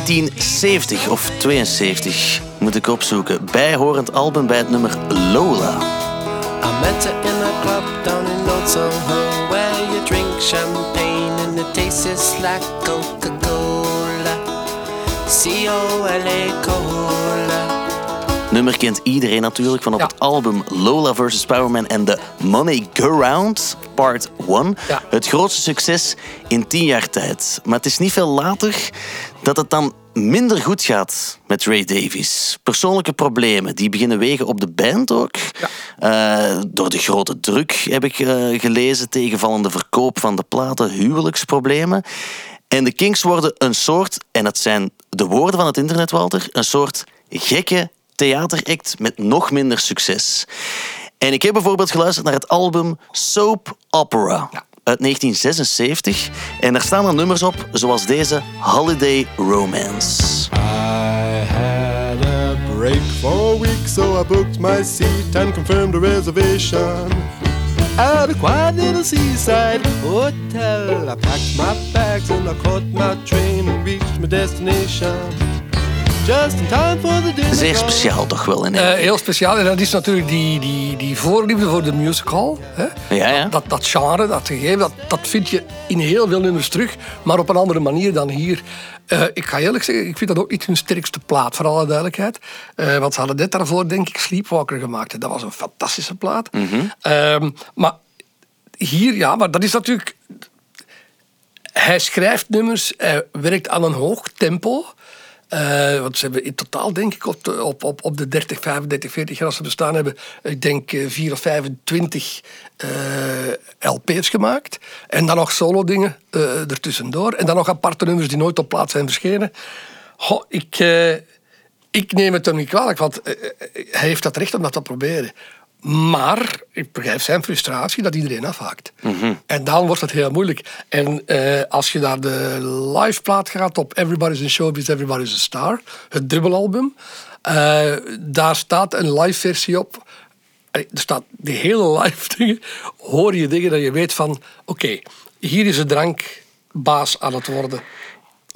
1970 of 72 moet ik opzoeken. Bijhorend album bij het nummer Lola. I met her in a club down in Old Soho where you drink champagne and it tastes like Coca-Cola. C-O-L-A Cola. Nummer kent iedereen natuurlijk van op Ja. het album Lola vs. Powerman en The Money Go Round Part 1. Ja. Het grootste succes in tien jaar tijd. Maar het is niet veel later dat het dan minder goed gaat met Ray Davies. Persoonlijke problemen, die beginnen wegen op de band ook. Eh, door de grote druk heb ik eh, gelezen, tegenvallende verkoop van de platen, huwelijksproblemen. En de Kings worden een soort, en dat zijn de woorden van het internet, Walter, een soort gekke theateract met nog minder succes. En ik heb bijvoorbeeld geluisterd naar het album Soap Opera uit 1976. En daar staan dan nummers op zoals deze Holiday Romance. I had a break for a week, so I booked my seat and confirmed the reservation. At a quiet little seaside hotel, I packed my bags and I caught my train and reached my destination. Just in time for the dinner Zeer speciaal toch wel. In Eh, heel speciaal. En dat is natuurlijk die, die, die voorliefde voor de musical. Hè? Ja, ja. Dat, dat genre, dat gegeven, dat, dat vind je in heel veel nummers terug. Maar op een andere manier dan hier. Eh, ik ga eerlijk zeggen, ik vind dat ook niet hun sterkste plaat, voor alle duidelijkheid. Eh, want ze hadden net daarvoor, denk ik, Sleepwalker gemaakt. En dat was een fantastische plaat. Ehm, maar hier, ja, maar dat is natuurlijk... Hij schrijft nummers, hij werkt aan een hoog tempo. Eh, want ze hebben in totaal, denk ik, op de, op, op, op de 30, 35, 40 jaar als ze bestaan hebben, ik denk eh, 4 of 25 eh, LP's gemaakt. En dan nog solo-dingen eh ertussendoor. En dan nog aparte nummers die nooit op plaats zijn verschenen. Ik, eh, ik neem het hem niet kwalijk, want eh, eh, hij heeft dat recht om dat te proberen. Maar ik begrijp zijn frustratie dat iedereen afhaakt. En dan wordt het heel moeilijk. En eh, als je naar de liveplaat gaat op Everybody's in Showbiz, Everybody's a Star, het dubbelalbum, eh, daar staat een live versie op. Eh, Er staat die hele live (laughs) dingen, hoor je dingen dat je weet van, oké, hier is de drankbaas aan het worden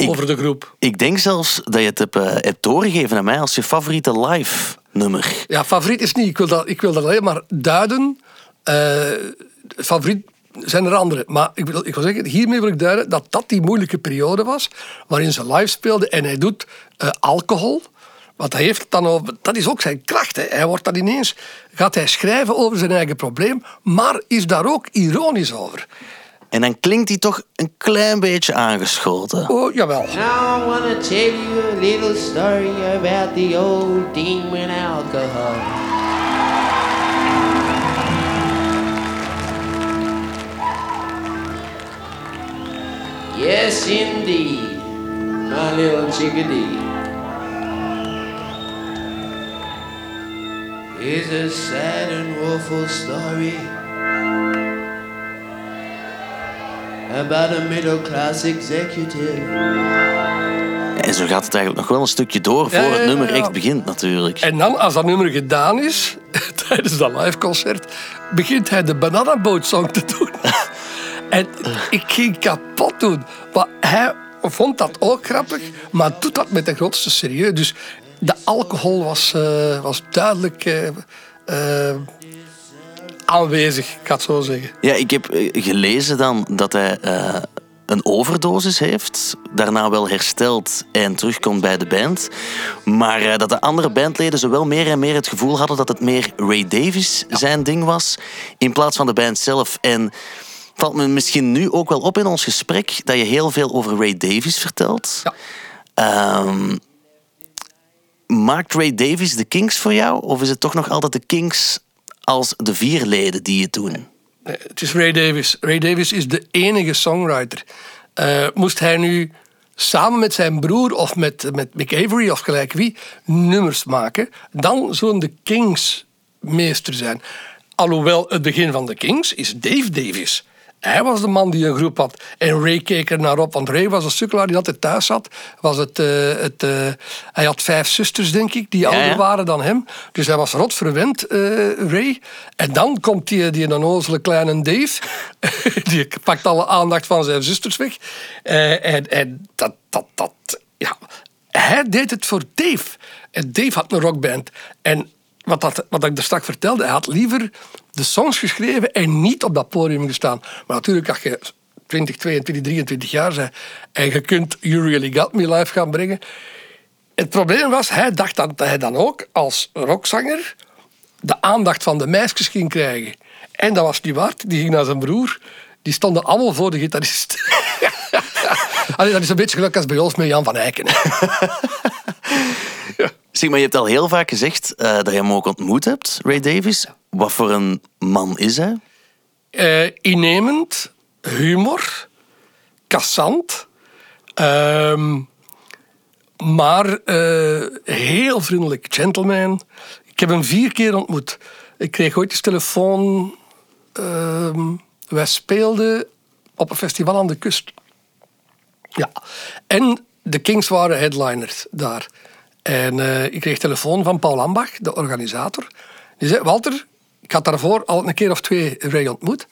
over de groep. Ik denk zelfs dat je het hebt, hebt doorgegeven aan mij als je favoriete live nummer. Ja, favoriet is niet. Ik wil dat, ik wil dat alleen maar duiden. Eh, favoriet zijn er andere. Maar ik wil, ik wil zeggen, hiermee wil ik duiden dat dat die moeilijke periode was. Waarin ze live speelden en hij doet eh, alcohol. Want hij heeft dan over, dat is ook zijn kracht. Hè. Hij wordt dan ineens, gaat hij schrijven over zijn eigen probleem, maar is daar ook ironisch over. En dan klinkt hij toch een klein beetje aangeschoten. Oh, jawel. Now I wanna tell you a little story about the old demon alcohol. Yes, indeed, my little chickadee. Is a sad and woeful story about a middle class executive. En zo gaat het eigenlijk nog wel een stukje door voor Ja, ja, het ja, nummer echt begint natuurlijk. En dan, als dat nummer gedaan is, (laughs) tijdens dat liveconcert, begint hij de Banana Boat Song te doen. (laughs) en ik ging kapot doen. Maar hij vond dat ook grappig, maar doet dat met de grootste serieus. Dus de alcohol was, eh, was duidelijk eh, eh, aanwezig, ik ga het zo zeggen. Ja, ik heb eh, gelezen dan dat hij eh, een overdosis heeft, daarna wel herstelt en terugkomt bij de band. Maar eh, dat de andere bandleden zo wel meer en meer het gevoel hadden dat het meer Ray Davis zijn ding was, in plaats van de band zelf. En valt me misschien nu ook wel op in ons gesprek dat je heel veel over Ray Davis vertelt. Ja. Ehm, maakt Ray Davis de Kings voor jou? Of is het toch nog altijd de Kings als de vier leden die het doen? Het is Ray Davis. Ray Davis is de enige songwriter. Eh, moest hij nu samen met zijn broer of met, met Mick Avery of gelijk wie nummers maken, dan zullen de Kings meester zijn. Alhoewel het begin van de Kings is Dave Davis. Hij was de man die een groep had. En Ray keek er naar op, want Ray was een sukkelaar die altijd thuis zat. Was het, eh, het, eh, hij had vijf zusters, denk ik, die ouder ja. waren dan hem. Dus hij was rot verwend, eh, Ray. En dan komt die, die onnozele kleine Dave. (laughs) die pakt alle aandacht van zijn zusters weg. En en dat, dat, dat, ja. Hij deed het voor Dave. En Dave had een rockband. En wat, dat, wat ik er straks vertelde, hij had liever de songs geschreven en niet op dat podium gestaan. Maar natuurlijk, als je 20, 22, 23 jaar bent en je kunt You Really Got Me live gaan brengen. Het probleem was, hij dacht dat hij dan ook als rockzanger de aandacht van de meisjes ging krijgen. En dat was niet waard. Die ging naar zijn broer. Die stonden allemaal voor de gitarist. (laughs) Allee, dat is een beetje geluk als bij ons met Jan van Eycken. (laughs) Zeg maar, je hebt al heel vaak gezegd eh, dat je hem ook ontmoet hebt, Ray Davis. Wat voor een man is hij? Eh, innemend, humor, kassant, ehm, maar eh, heel vriendelijk gentleman. Ik heb hem vier keer ontmoet. Ik kreeg ooit eens telefoon. ehm, wij speelden op een festival aan de kust. Ja. En de Kings waren headliners daar. En eh, ik kreeg telefoon van Paul Ambach, de organisator. Die zei, Walter, ik had daarvoor al een keer of twee Ray ontmoet.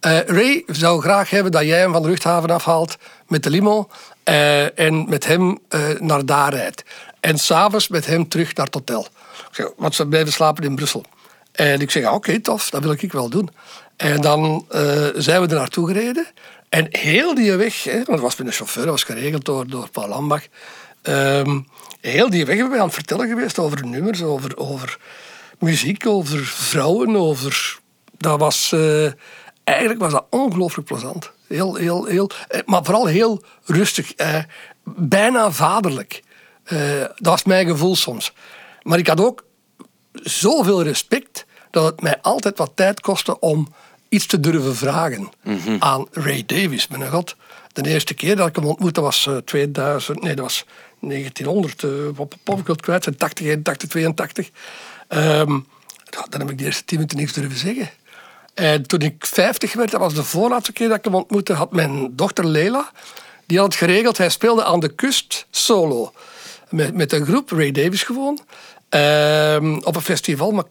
Eh, Ray zou graag hebben dat jij hem van de luchthaven afhaalt met de limo eh, en met hem naar daar rijdt. En s'avonds met hem terug naar het hotel. Zeg, want ze blijven slapen in Brussel. En ik zeg, oké, tof, dat wil ik wel doen. En dan zijn we er naartoe gereden. En heel die weg, hè, want dat was met een chauffeur, dat was geregeld door, door Paul Lambach. Ehm, heel die weg hebben we aan het vertellen geweest over nummers, over, over muziek, over vrouwen, over... Dat was... eh, eigenlijk was dat ongelooflijk plezant. Heel, heel, heel... eh, Maar vooral heel rustig. eh, bijna vaderlijk. Dat was mijn gevoel soms. Maar ik had ook zoveel respect dat het mij altijd wat tijd kostte om iets te durven vragen aan Ray Davis. Mijn god, de eerste keer dat ik hem ontmoette was eh, 2000, nee, dat was 1900, eh, op kwijt zijn, 80, 81, 82. Ehm, ja, dan heb ik de eerste tien minuten niks durven zeggen. En toen ik 50 werd, dat was de voorlaatste keer dat ik hem ontmoette, had mijn dochter Leila, die had het geregeld, hij speelde aan de kust solo. Met, met een groep, Ray Davis gewoon, ehm, op een festival, maar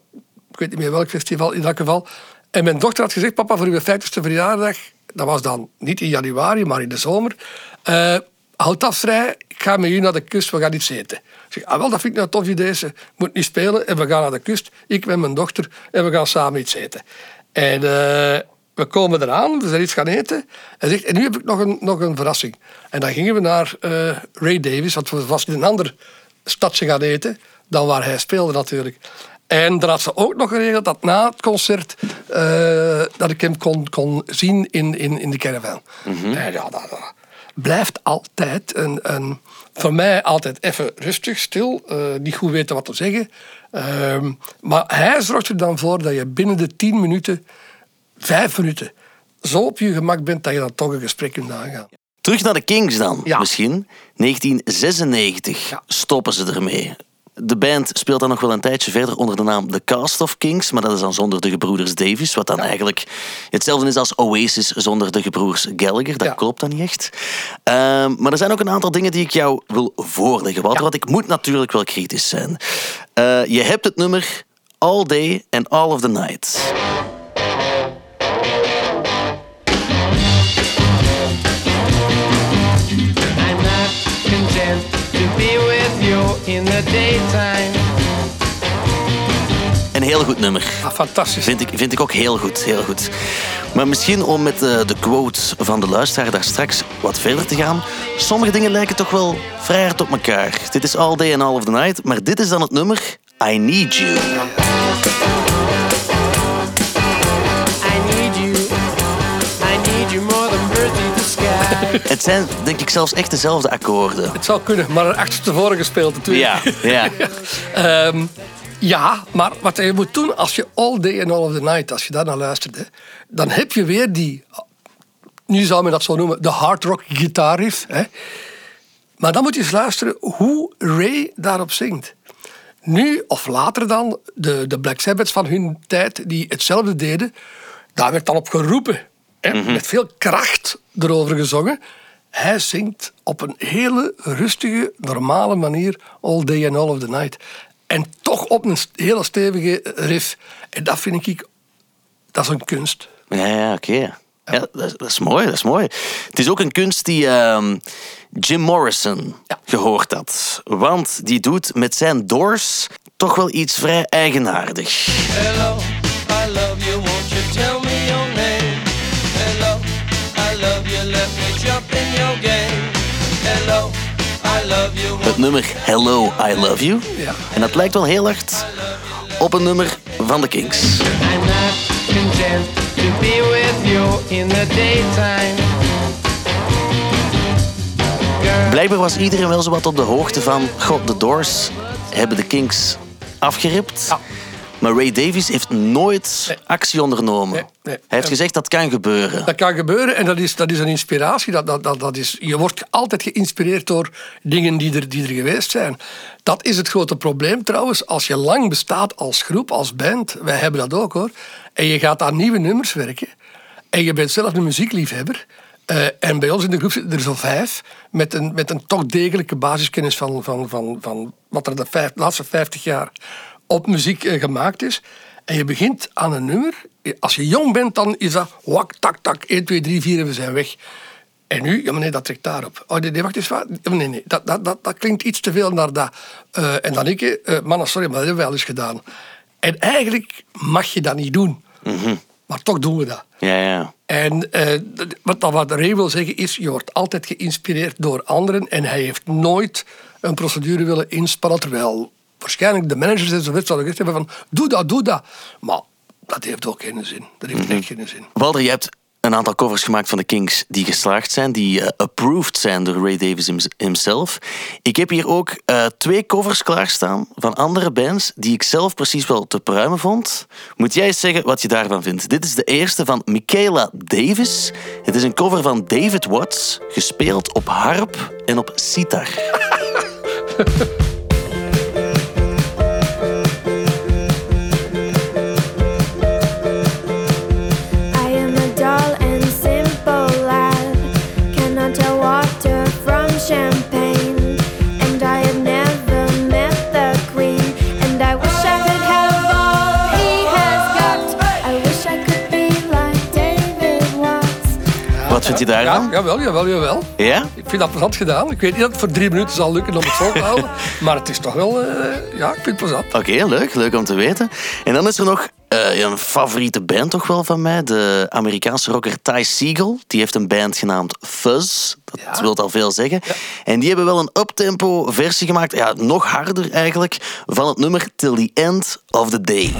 ik weet niet meer welk festival, in elk geval. En mijn dochter had gezegd, papa, voor uw 50ste verjaardag, dat was dan niet in januari, maar in de zomer, eh, houd dat vrij, ik ga met u naar de kust, we gaan iets eten. Ik zeg, ah wel, dat vind ik nou een tof idee, ze moet niet spelen en we gaan naar de kust, ik met mijn dochter, en we gaan samen iets eten. En eh, we komen eraan, we zijn iets gaan eten. Hij zegt, en nu heb ik nog een, nog een verrassing. En dan gingen we naar eh, Ray Davis, want we was in een ander stadje gaan eten dan waar hij speelde natuurlijk. En dan had ze ook nog geregeld dat na het concert eh, dat ik hem kon, kon zien in, in, in de caravan. En ja, dat, dat blijft altijd een, een, voor mij altijd even rustig, stil, eh, niet goed weten wat te zeggen. Ehm, maar hij zorgt er dan voor dat je binnen de tien minuten, vijf minuten, zo op je gemak bent dat je dan toch een gesprek kunt aangaan. Terug naar de Kings dan, misschien. 1996 stoppen ze ermee. De band speelt dan nog wel een tijdje verder onder de naam The Cast of Kings, maar dat is dan zonder de gebroeders Davis, wat dan eigenlijk hetzelfde is als Oasis zonder de gebroers Gallagher. Dat klopt dan niet echt. Ehm, maar er zijn ook een aantal dingen die ik jou wil voorleggen, Walter, want ik moet natuurlijk wel kritisch zijn. Eh, je hebt het nummer All Day and All of the Night. In the daytime. Een heel goed nummer. fantastisch. Vind ik, vind ik ook heel goed, heel goed. Maar misschien om met eh, de quote van de luisteraar daar straks wat verder te gaan. Sommige dingen lijken toch wel vrij hard op elkaar. Dit is All Day and All of the Night, maar dit is dan het nummer I Need You. (laughs) Het zijn denk ik zelfs echt dezelfde akkoorden. Het zou kunnen, maar een achterstevoren gespeeld natuurlijk. Ja, ja. (laughs) Ehm, ja, maar wat je moet doen als je All Day and All of the Night, als je daar naar luistert, hè, dan heb je weer die, nu zou men dat zo noemen, de hard rock gitaarriff. Hè. Maar dan moet je eens luisteren hoe Ray daarop zingt. Nu of later dan, de, de Black Sabbaths van hun tijd, die hetzelfde deden, daar werd dan op geroepen. Hè, Met veel kracht erover gezongen. Hij zingt op een hele rustige, normale manier All Day and All of the Night. En toch op een hele stevige riff. En dat vind ik, dat is een kunst. Ja, ja oké. Ja, dat, is- dat is mooi, dat is mooi. Het is ook een kunst die ehm, Jim Morrison gehoord had. Want die doet met zijn Doors toch wel iets vrij eigenaardigs. Hello, I love you. Won't you tell me Het nummer Hello, I Love You. Ja. En dat lijkt wel heel hard op een nummer van de Kings. I'm not content to be with you in the daytime. Blijkbaar was iedereen wel zo wat op de hoogte van... God, de Doors hebben de Kings afgeript. Maar Ray Davies heeft nooit actie ondernomen. Nee, nee. Hij heeft gezegd dat kan gebeuren. Dat kan gebeuren en dat is, dat is een inspiratie. Dat, dat, dat, dat is, je wordt altijd geïnspireerd door dingen die er, die er geweest zijn. Dat is het grote probleem trouwens. Als je lang bestaat als groep, als band, wij hebben dat ook hoor, en je gaat aan nieuwe nummers werken, en je bent zelf een muziekliefhebber, eh, en bij ons in de groep zitten er zo vijf, met een, met een toch degelijke basiskennis van, van, van, van wat er de vijf, laatste vijftig jaar op muziek eh, gemaakt is. En je begint aan een nummer. Als je jong bent, dan is dat wak, tak, tak, 1, 2, 3, 4 en we zijn weg. En nu, ja maar nee, dat trekt daarop. Oh nee, nee wacht eens, wat? Nee, nee, dat, dat, dat, dat klinkt iets te veel naar dat. Eh, en dan ik, mannen, sorry, maar dat hebben we wel eens gedaan. En eigenlijk mag je dat niet doen. Maar toch doen we dat. Ja, ja. En wat, wat Ray wil zeggen is, je wordt altijd geïnspireerd door anderen en hij heeft nooit een procedure willen inspannen, terwijl waarschijnlijk de managers en zo zouden gezegd hebben van, doe dat, doe dat. Maar dat heeft ook geen zin. Dat heeft echt geen zin. Walter, je hebt een aantal covers gemaakt van de Kings die geslaagd zijn, die eh, approved zijn door Ray Davis hims- himself. Ik heb hier ook eh, twee covers klaarstaan van andere bands die ik zelf precies wel te pruimen vond. Moet jij eens zeggen wat je daarvan vindt? Dit is de eerste van Michaela Davis. Het is een cover van David Watts, gespeeld op harp en op sitar. (laughs) je daarvan? Ja, jawel, jawel, jawel. Ja? Ik vind dat plezant gedaan. Ik weet niet dat het voor drie minuten zal lukken om het vol te (laughs) houden. maar het is toch wel, eh, ja, ik vind het plezant. Oké, leuk. Leuk om te weten. En dan is er nog eh, een favoriete band toch wel van mij. De Amerikaanse rocker Ty Segall. Die heeft een band genaamd Fuzz. Dat wil al veel zeggen. En die hebben wel een uptempo versie gemaakt. Ja, nog harder eigenlijk. Van het nummer Till the End of the Day.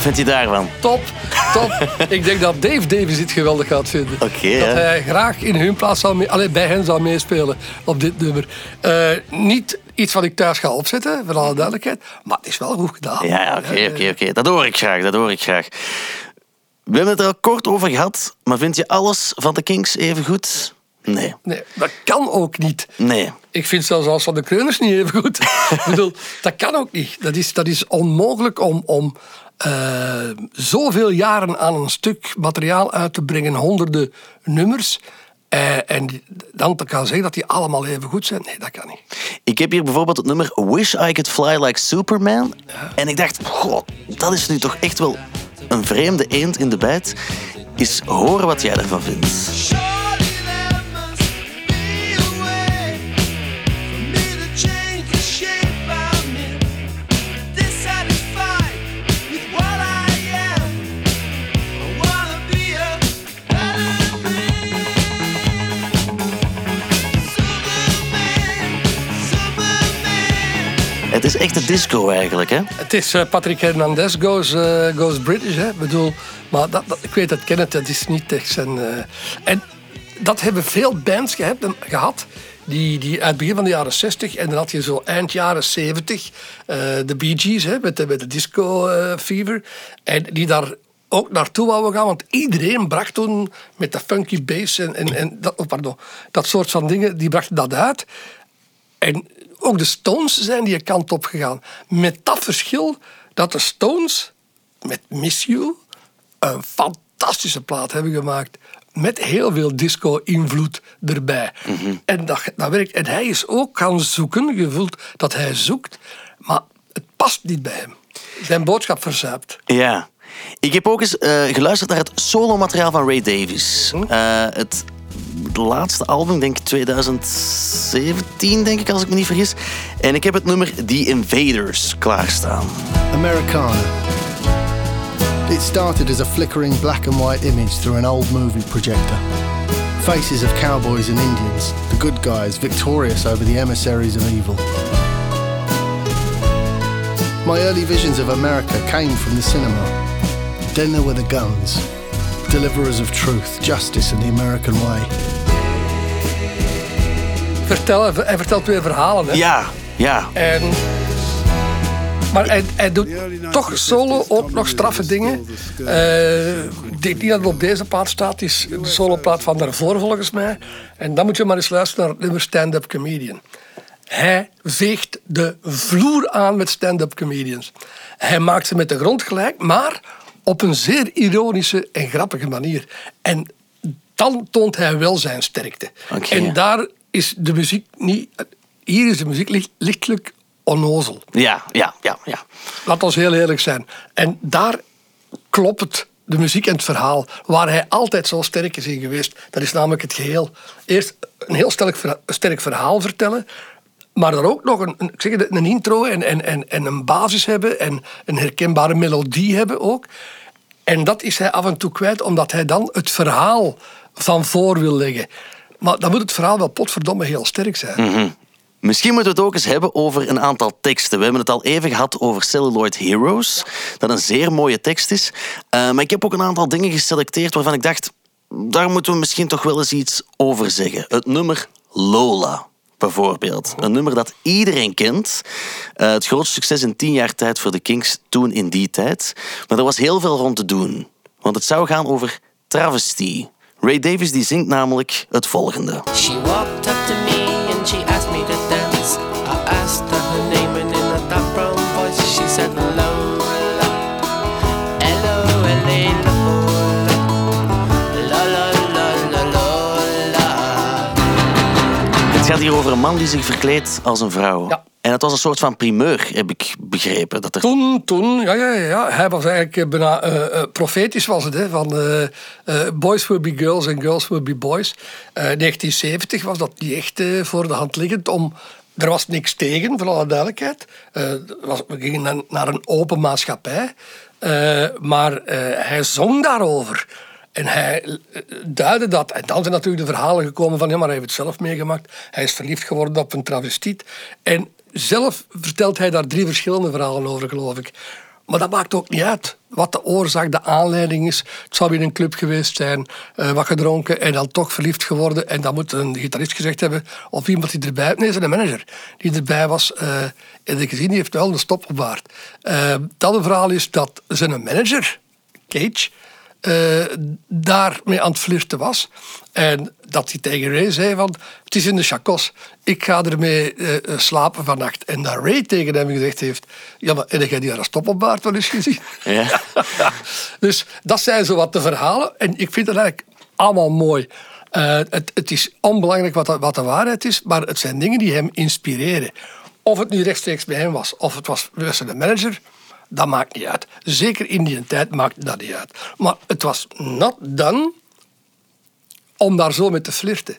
Wat vindt je daarvan? Top, top. (laughs) ik denk dat Dave Davis dit geweldig gaat vinden. Oké, dat hè? hij graag in hun plaats zal mee, bij hen zal meespelen op dit nummer. Eh, niet iets wat ik thuis ga opzetten, voor alle duidelijkheid. Maar het is wel goed gedaan. Ja, oké, oké, oké. Dat hoor ik graag, dat hoor ik graag. We hebben het er al kort over gehad, maar vind je alles van de Kings even goed? Nee. Nee, dat kan ook niet. Nee. Ik vind zelfs als van de Kreuners niet even goed. (laughs) ik bedoel, dat kan ook niet. Dat is, dat is onmogelijk om, om eh, zoveel jaren aan een stuk materiaal uit te brengen, honderden nummers. eh, en dan te gaan zeggen dat die allemaal even goed zijn. Nee, dat kan niet. Ik heb hier bijvoorbeeld het nummer Wish I Could Fly Like Superman. En ik dacht, goh, dat is nu toch echt wel een vreemde eend in de bijt. Eens horen wat jij daarvan vindt. Het is echt een disco eigenlijk, hè? Het is eh, Patrick Hernandez goes, eh, goes British. Hè? Ik bedoel, maar dat, dat- ik weet dat Kenneth, dat is niet echt zijn... eh, en dat hebben veel bands gehad, die, die uit het begin van de jaren 60 en dan had je zo eind jaren 70 eh, de Bee Gees hè, met, de, met de disco fever. En die daar ook naartoe wouden gaan, want iedereen bracht toen met de funky bass en, en, en dat, oh, pardon, dat soort van dingen, die brachten dat uit. En ook de Stones zijn die kant op gegaan. Met dat verschil dat de Stones met Miss You een fantastische plaat hebben gemaakt. Met heel veel disco-invloed erbij. En dat, dat werkt. En hij is ook gaan zoeken. Je voelt dat hij zoekt. Maar het past niet bij hem. Zijn boodschap verzuipt. Ja. Ik heb ook eens eh, geluisterd naar het solo-materiaal van Ray Davies. Eh, het laatste album, denk ik 2017, denk ik, als ik me niet vergis. En ik heb het nummer The Invaders klaarstaan. Americana. It started as a flickering black and white image through an old movie projector. Faces of cowboys and Indians, the good guys victorious over the emissaries of evil. My early visions of America came from the cinema. Then there were the guns, deliverers of truth, justice, and the American way. Vertel, hij vertelt weer verhalen. Hè? Ja, ja. En Maar hij, hij doet toch solo ook nog straffe dingen. Eh, ik denk niet dat het op deze plaat staat. Het is de soloplaat van daarvoor volgens mij. En dan moet je maar eens luisteren naar het nummer Stand-Up Comedian. Hij veegt de vloer aan met stand-up comedians. Hij maakt ze met de grond gelijk, maar op een zeer ironische en grappige manier. En dan toont hij wel zijn sterkte. En daar is de muziek niet... Hier is de muziek licht- lichtelijk onnozel. Ja, ja, ja, ja. Laat ons heel eerlijk zijn. En daar klopt het, de muziek en het verhaal. Waar hij altijd zo sterk is in geweest. Dat is namelijk het geheel. Eerst een heel sterk verhaal vertellen. Maar dan ook nog een, ik zeg een intro en, en, en, en een basis hebben. En een herkenbare melodie hebben ook. En dat is hij af en toe kwijt, omdat hij dan het verhaal van voor wil leggen. Maar dan moet het verhaal wel potverdomme heel sterk zijn. Mhm. Misschien moeten we het ook eens hebben over een aantal teksten. We hebben het al even gehad over Celluloid Heroes, dat een zeer mooie tekst is. Eh, maar ik heb ook een aantal dingen geselecteerd waarvan ik dacht, daar moeten we misschien toch wel eens iets over zeggen. Het nummer Lola, bijvoorbeeld. Een nummer dat iedereen kent. Eh, het grootste succes in tien jaar tijd voor de Kings toen in die tijd. Maar er was heel veel rond te doen. Want het zou gaan over travesty. Ray Davis die zingt namelijk het volgende. She walked up to me and she asked me gaat hier over een man die zich verkleedt als een vrouw. En het was een soort van primeur, heb ik begrepen. Dat er... Toen, toen, ja, ja, ja, ja. Hij was eigenlijk eh, bijna eh, eh, profetisch was het, hè, van boys will be girls and girls will be boys. Eh 1970 was dat niet echt voor de hand liggend om... Er was niks tegen, voor alle duidelijkheid. Was, we gingen naar, naar een open maatschappij. Maar hij zong daarover. En hij eh, duidde dat. En dan zijn natuurlijk de verhalen gekomen van... Ja, maar hij heeft het zelf meegemaakt. Hij is verliefd geworden op een travestiet. En zelf vertelt hij daar drie verschillende verhalen over, geloof ik. Maar dat maakt ook niet uit wat de oorzaak, de aanleiding is. Het zou in een club geweest zijn, eh, wat gedronken en dan toch verliefd geworden. En dan moet een gitarist gezegd hebben, of iemand die erbij... Nee, zijn manager die erbij was. eh en ik gezien, die heeft wel een stoppenbaard. Eh dat een verhaal is dat zijn manager, Cage, eh daarmee aan het flirten was. En dat hij tegen Ray zei van, het is in de chacos, ik ga ermee eh, slapen vannacht. En dat Ray tegen hem gezegd heeft, ja, maar heb jij die haar stoppenbaard wel eens gezien? Ja. (laughs) dus dat zijn zo wat de verhalen. En ik vind het eigenlijk allemaal mooi. Het, het is onbelangrijk wat de, wat de waarheid is, maar het zijn dingen die hem inspireren. Of het nu rechtstreeks bij hem was, of het was bij zijn manager, dat maakt niet uit. Zeker in die tijd maakt dat niet uit. Maar het was not done om daar zo mee te flirten.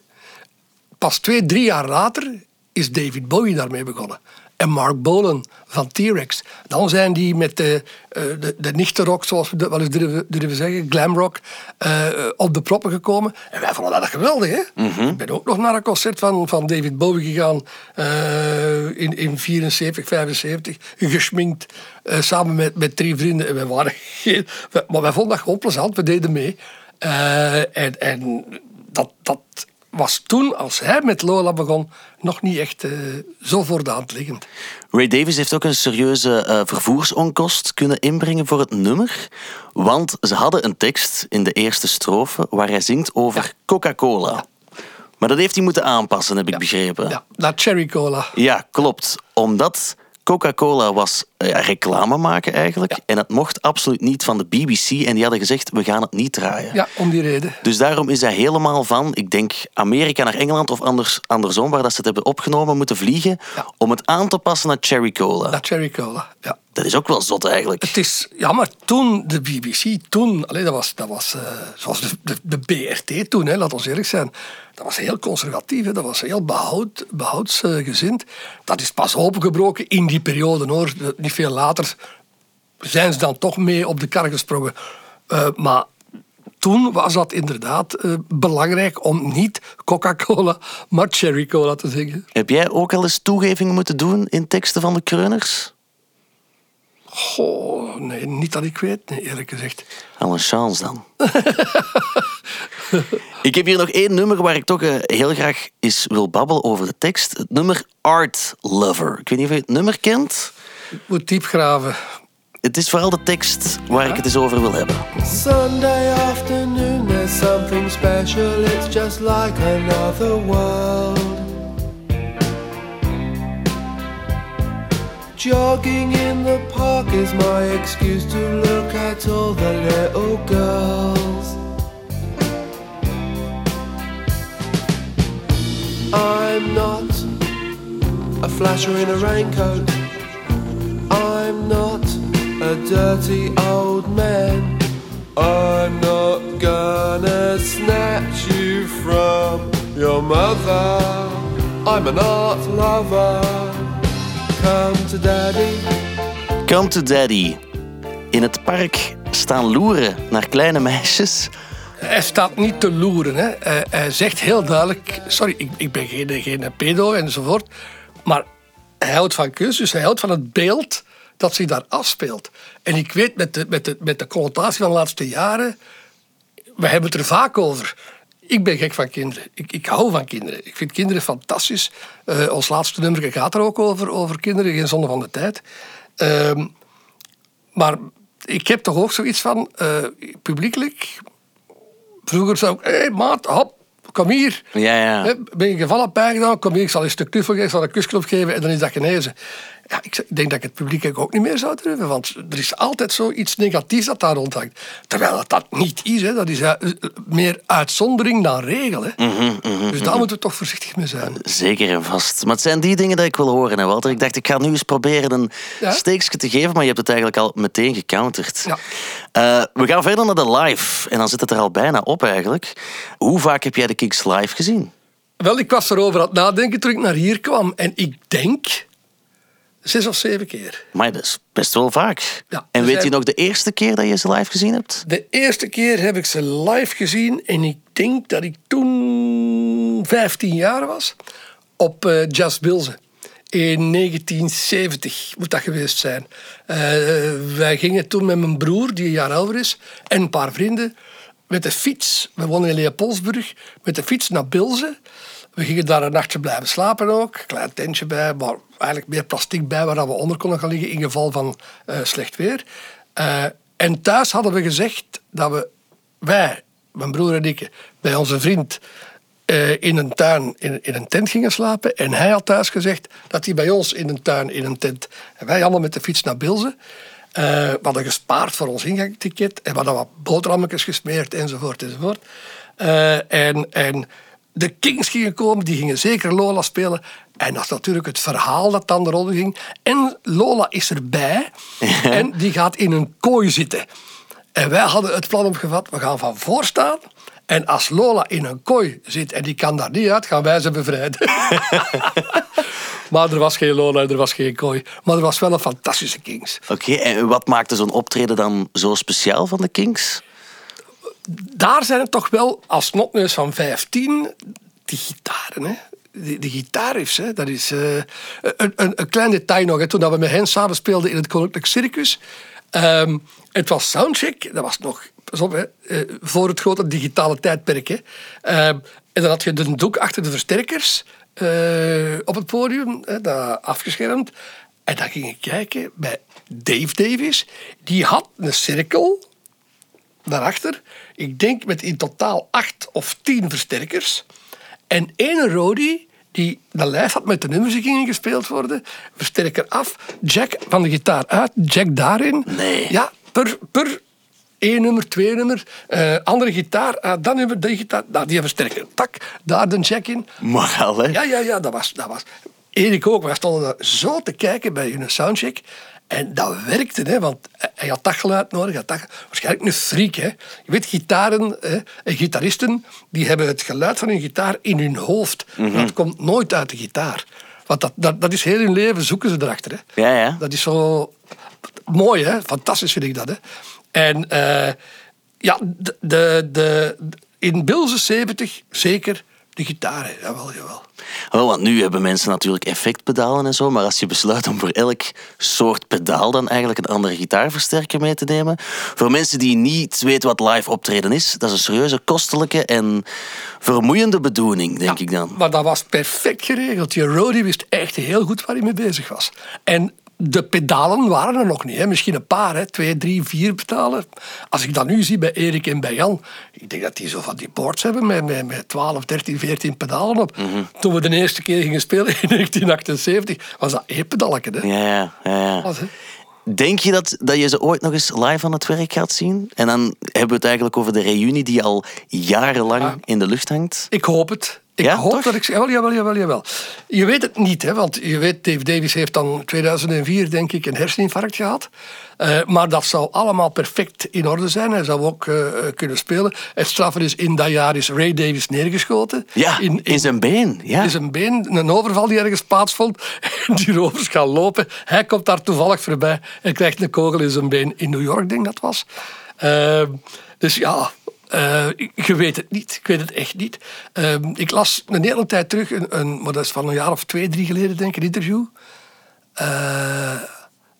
Pas twee, drie jaar later is David Bowie daarmee begonnen. En Mark Bolan van T-Rex. Dan zijn die met de, eh, de, de nichtenrock, zoals we dat wel eens durven, durven zeggen, glamrock, eh, op de proppen gekomen. En wij vonden dat geweldig, hè? Ik ben ook nog naar een concert van, van David Bowie gegaan eh, in, in 74, 75, geschminkt, samen met, met drie vrienden. En wij waren (laughs) geen, maar wij vonden dat gewoon plezant, we deden mee. En en dat, dat was toen, als hij met Lola begon, nog niet echt eh, zo voor de hand liggend. Ray Davis heeft ook een serieuze eh, vervoersonkost kunnen inbrengen voor het nummer. Want ze hadden een tekst in de eerste strofe waar hij zingt over Coca-Cola. Maar dat heeft hij moeten aanpassen, heb ik begrepen. Ja, naar Cherry Cola. Ja, klopt. Omdat Coca-Cola was eh, ja, reclame maken eigenlijk. En het mocht absoluut niet van de BBC. En die hadden gezegd, we gaan het niet draaien. Ja, om die reden. Dus daarom is hij helemaal van, ik denk, Amerika naar Engeland of anders, andersom, waar dat ze het hebben opgenomen, moeten vliegen om het aan te passen naar Cherry Cola. Naar Cherry Cola, ja. Dat is ook wel zot eigenlijk. Het is, ja, maar toen, de BBC, toen, allee, dat was, dat was eh, zoals de, de, de BRT toen, hè, laat ons eerlijk zijn. Dat was heel conservatief, hè, dat was heel behoud, behoudsgezind. dat is pas opengebroken in die periode, hoor. Niet veel later zijn ze dan toch mee op de kar gesprongen. Eh, maar toen was dat inderdaad eh, belangrijk om niet Coca-Cola, maar Cherry Cola te zingen. Heb jij ook al eens toegevingen moeten doen in teksten van de Kreuners? Goh, nee, niet dat ik weet, nee, eerlijk gezegd. Al een chance dan. (laughs) ik heb hier nog één nummer waar ik toch eh, heel graag eens wil babbelen over de tekst. Het nummer Art Lover. Ik weet niet of je het nummer kent. moet diep graven. Het is vooral de tekst waar ik het eens over wil hebben. Sunday afternoon, there's something special. It's just like another world. Jogging in the park is my excuse to look at all the little girls. I'm not a flasher in a raincoat. I'm not a dirty old man. I'm not gonna snatch you from your mother. I'm an art lover. Come to daddy. Come to Daddy. In het park staan loeren naar kleine meisjes. Hij staat niet te loeren. Hè. Hij, hij zegt heel duidelijk... Sorry, ik, ik ben geen, geen pedo enzovoort. Maar hij houdt van kunst, dus hij houdt van het beeld dat zich daar afspeelt. En ik weet met de, met de, met de connotatie van de laatste jaren... We hebben het er vaak over. Ik ben gek van kinderen. Ik, ik hou van kinderen. Ik vind kinderen fantastisch. Eh, ons laatste nummer gaat er ook over, over kinderen. Geen zonde van de tijd. Ehm, maar ik heb toch ook zoiets van... eh, publiekelijk... Vroeger zou ik... Hé, hey, maat, hop, kom hier. Ja, ja. Hè, Ben je gevallen pijn gedaan? Kom hier, ik zal je een stuk knuffel geven, ik zal een kusklop geven en dan is dat genezen. Ja, ik denk dat ik het publiek ook niet meer zou durven, want er is altijd zoiets negatiefs dat daar rondhangt. Terwijl dat, dat niet is, hè. dat is eh, meer uitzondering dan regel. Hè. Mhm, dus daar moeten we toch voorzichtig mee zijn. Zeker en vast. Maar het zijn die dingen die ik wil horen, hè, Walter. Ik dacht, ik ga nu eens proberen een Ja? steekje te geven, maar je hebt het eigenlijk al meteen gecounterd. Eh, we gaan verder naar de live. En dan zit het er al bijna op eigenlijk. Hoe vaak heb jij de Kings live gezien? Wel, ik was erover aan het nadenken toen ik naar hier kwam. En ik denk zes of zeven keer. Maar dat is best wel vaak. Ja, en weet je nog de eerste keer dat je ze live gezien hebt? De eerste keer heb ik ze live gezien en ik denk dat ik toen 15 jaar was op eh Jazz Bilze. In 1970 moet dat geweest zijn. Eh, wij gingen toen met mijn broer, die een jaar ouder is, en een paar vrienden met de fiets. We wonen in Leopoldsburg. Met de fiets naar Bilze. We gingen daar een nachtje blijven slapen ook. Klein tentje bij, maar eigenlijk meer plastic bij waar we onder konden gaan liggen in geval van eh, slecht weer. Eh, en thuis hadden we gezegd dat we, wij, mijn broer en ik, bij onze vriend eh, in een tuin in, in een tent gingen slapen. En hij had thuis gezegd dat hij bij ons in een tuin in een tent. En wij allemaal met de fiets naar Bilze. Eh, we hadden gespaard voor ons ingangsticket en we hadden wat boterhammetjes gesmeerd enzovoort enzovoort. En, en de Kings gingen komen, die gingen zeker Lola spelen. En dat is natuurlijk het verhaal dat dan de rol ging. En Lola is erbij en die gaat in een kooi zitten. En wij hadden het plan opgevat, we gaan van voor staan. En als Lola in een kooi zit en die kan daar niet uit, gaan wij ze bevrijden. (laughs) maar er was geen Lola, er was geen kooi. Maar er was wel een fantastische Kings. Oké, en wat maakte zo'n optreden dan zo speciaal van de Kings? Daar zijn het toch wel, als snotneus van 15, die gitaren. Hè? Die, die hè? dat is eh, een, een, een klein detail nog. Hè? Toen dat we met hen samen speelden in het Koninklijk Circus. ehm, het was soundcheck, dat was nog hè, eh, voor het grote digitale tijdperk. Hè? Ehm, en dan had je de doek achter de versterkers eh, op het podium, hè, dat afgeschermd. En dan ging ik kijken bij Dave Davies. Die had een cirkel daarachter. Ik denk met in totaal acht of tien versterkers. En één Rody die de lijst had met de nummers die gingen gespeeld worden. Versterker af, Jack van de gitaar uit, Jack daarin. Nee. Ja, per, per één nummer, twee nummer. eh, andere gitaar, ah, dat nummer, die gitaar, nou, die versterker. Tak, daar de Jack in. Al, hè? Ja, ja, ja, dat was... Dat was. Erik ook, wij stonden daar zo te kijken bij hun soundcheck. En dat werkte, hè, want hij had dat geluid nodig. Had dat, waarschijnlijk een freak. Hè. Je weet, gitaren hè, en gitaristen die hebben het geluid van hun gitaar in hun hoofd. Dat komt nooit uit de gitaar. Want dat, dat, dat is heel hun leven, zoeken ze erachter. Hè. Ja, ja. Dat is zo mooi, hè? fantastisch vind ik dat. Hè? En eh, ja, de, de, de, in Bilze 70 zeker de gitaren. Jawel, jawel. Wel, want nu hebben mensen natuurlijk effectpedalen en zo, maar als je besluit om voor elk soort pedaal dan eigenlijk een andere gitaarversterker mee te nemen, voor mensen die niet weten wat live optreden is, dat is een serieuze, kostelijke en vermoeiende bedoeling, denk ik dan. Maar dat was perfect geregeld. Die Rody wist echt heel goed waar hij mee bezig was. En de pedalen waren er nog niet. Hè. Misschien een paar, hè. twee, drie, vier pedalen. Als ik dat nu zie bij Erik en bij Jan, ik denk dat die zo van die boards hebben met, met, met 12, 13, 14 pedalen op. Toen we de eerste keer gingen spelen in (laughs) 1978, was dat één pedalken. Hè. Ja, ja, ja. ja. Was, hè. Denk je dat, dat je ze ooit nog eens live aan het werk gaat zien? En dan hebben we het eigenlijk over de reunie die al jarenlang in de lucht hangt. Ik hoop het. Ik Ja, hoop toch? dat ik... Jawel, jawel, jawel, jawel. Je weet het niet, hè, want je weet, Dave Davis heeft dan 2004, denk ik, een herseninfarct gehad. Eh, maar dat zou allemaal perfect in orde zijn. Hij zou ook eh, eh, kunnen spelen. Het straffe is, in dat jaar is Ray Davis neergeschoten. Ja, in, zijn been. Ja. In zijn been, een overval die ergens plaatsvond. Die rovers gaan lopen. Hij komt daar toevallig voorbij en krijgt een kogel in zijn been. In New York, denk ik dat was. Dus ja, eh, je weet het niet. Ik weet het echt niet. Eh, ik las een hele tijd terug, een, een, maar dat is van een jaar of twee, drie geleden, denk ik, een interview. Eh,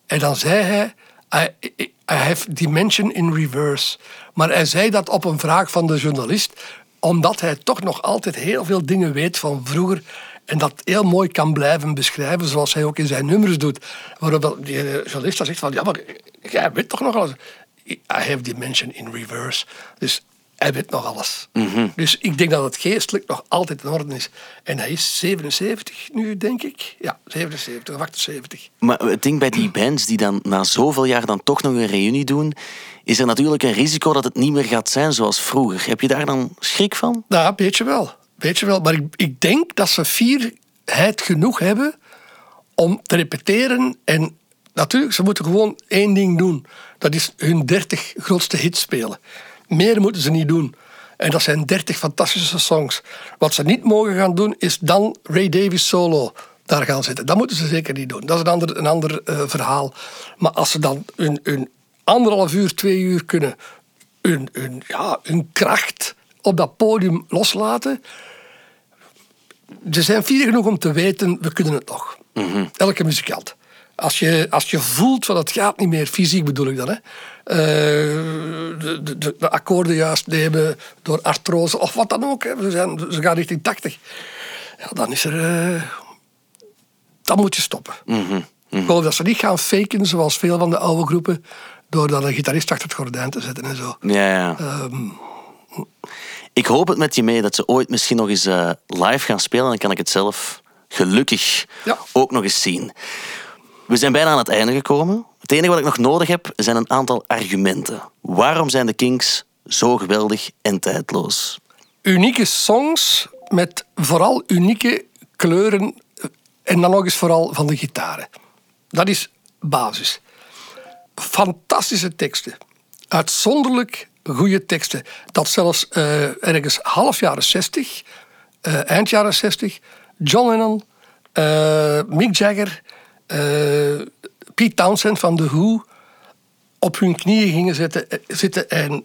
en dan zei hij, I, I have dimension in reverse. Maar hij zei dat op een vraag van de journalist, omdat hij toch nog altijd heel veel dingen weet van vroeger en dat heel mooi kan blijven beschrijven, zoals hij ook in zijn nummers doet. Waarop die journalist dan zegt van, ja, maar jij weet toch nog alles? I have dimension in reverse. Dus hij weet nog alles. Dus ik denk dat het geestelijk nog altijd in orde is. En hij is 77 nu, denk ik. Ja, 77 of 78. Maar het ding bij die bands die dan na zoveel jaar dan toch nog een reunie doen, is er natuurlijk een risico dat het niet meer gaat zijn zoals vroeger. Heb je daar dan schrik van? Nou, weet je wel. Weet je wel. Maar ik, ik denk dat ze fierheid genoeg hebben om te repeteren. En natuurlijk, ze moeten gewoon één ding doen. Dat is hun 30 grootste hits spelen. Meer moeten ze niet doen. En dat zijn 30 fantastische songs. Wat ze niet mogen gaan doen, is dan Ray Davis solo daar gaan zitten. Dat moeten ze zeker niet doen. Dat is een ander, een ander eh, verhaal. Maar als ze dan hun, hun anderhalf uur, twee uur kunnen hun, hun, ja, hun kracht op dat podium loslaten. Ze zijn fier genoeg om te weten, we kunnen het nog. Elke muzikant. Als je, als je voelt van het gaat niet meer, fysiek bedoel ik dan, hè. Eh, de, de, de, de akkoorden juist nemen door artrose of wat dan ook. Hè. Ze, zijn, ze gaan richting 80. Ja, dan is er... eh, dan moet je stoppen. Ik geloof dat ze niet gaan faken zoals veel van de oude groepen door dan een gitarist achter het gordijn te zetten en zo. Ja, ja. Ehm, Ik hoop het met je mee dat ze ooit misschien nog eens eh, live gaan spelen. Dan kan ik het zelf gelukkig ook nog eens zien. We zijn bijna aan het einde gekomen. Het enige wat ik nog nodig heb zijn een aantal argumenten. Waarom zijn de Kings zo geweldig en tijdloos? unieke songs met vooral unieke kleuren en dan nog eens vooral van de gitaren. Dat is basis. Fantastische teksten. Uitzonderlijk goede teksten. Dat zelfs eh, ergens half jaren 60, eh, eind jaren 60, John Lennon, eh, Mick Jagger, eh, Pete Townsend van The Who op hun knieën gingen zitten, eh, zitten en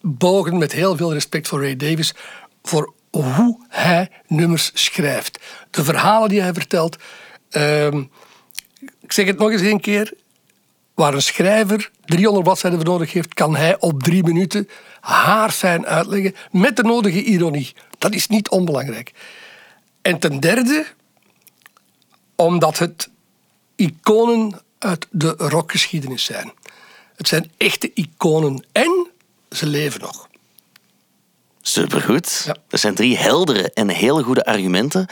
bogen met heel veel respect voor Ray Davis voor hoe hij nummers schrijft. De verhalen die hij vertelt. Ehm, ik zeg het nog eens één keer. Waar een schrijver 300 bladzijden voor nodig heeft, kan hij op drie minuten haarfijn uitleggen met de nodige ironie. Dat is niet onbelangrijk. En ten derde, omdat het iconen uit de rockgeschiedenis zijn. Het zijn echte iconen en ze leven nog. Supergoed. Dat zijn drie heldere en hele goede argumenten.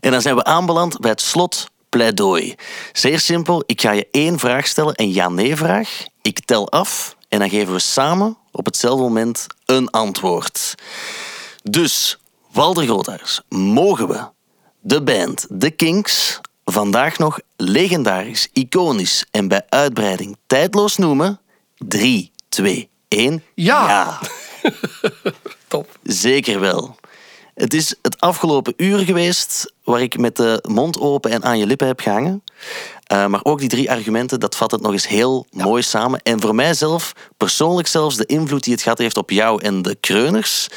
En dan zijn we aanbeland bij het slot pleidooi. Zeer simpel, ik ga je één vraag stellen, een ja-nee-vraag. Ik tel af en dan geven we samen op hetzelfde moment een antwoord. Dus, Walter Groothuis, mogen we de band The Kinks vandaag nog legendarisch, iconisch en bij uitbreiding tijdloos noemen? 3, 2, 1. Ja. (laughs) Top. Zeker wel. Het is het afgelopen uur geweest waar ik met de mond open en aan je lippen heb gehangen. Eh, maar ook die drie argumenten, dat vat het nog eens heel mooi samen. En voor mijzelf, persoonlijk zelfs, de invloed die het gehad heeft op jou en de kreuners,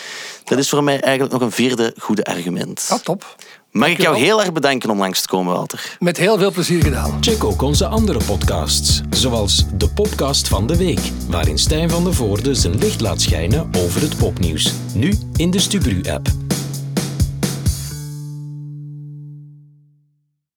dat is voor mij eigenlijk nog een vierde goede argument. Ja, top. Mag ik jou heel erg bedanken om langs te komen, Walter? Met heel veel plezier gedaan. Check ook onze andere podcasts, zoals de podcast van de week, waarin Stijn van der Voorde zijn licht laat schijnen over het popnieuws. Nu in de Stubru-app.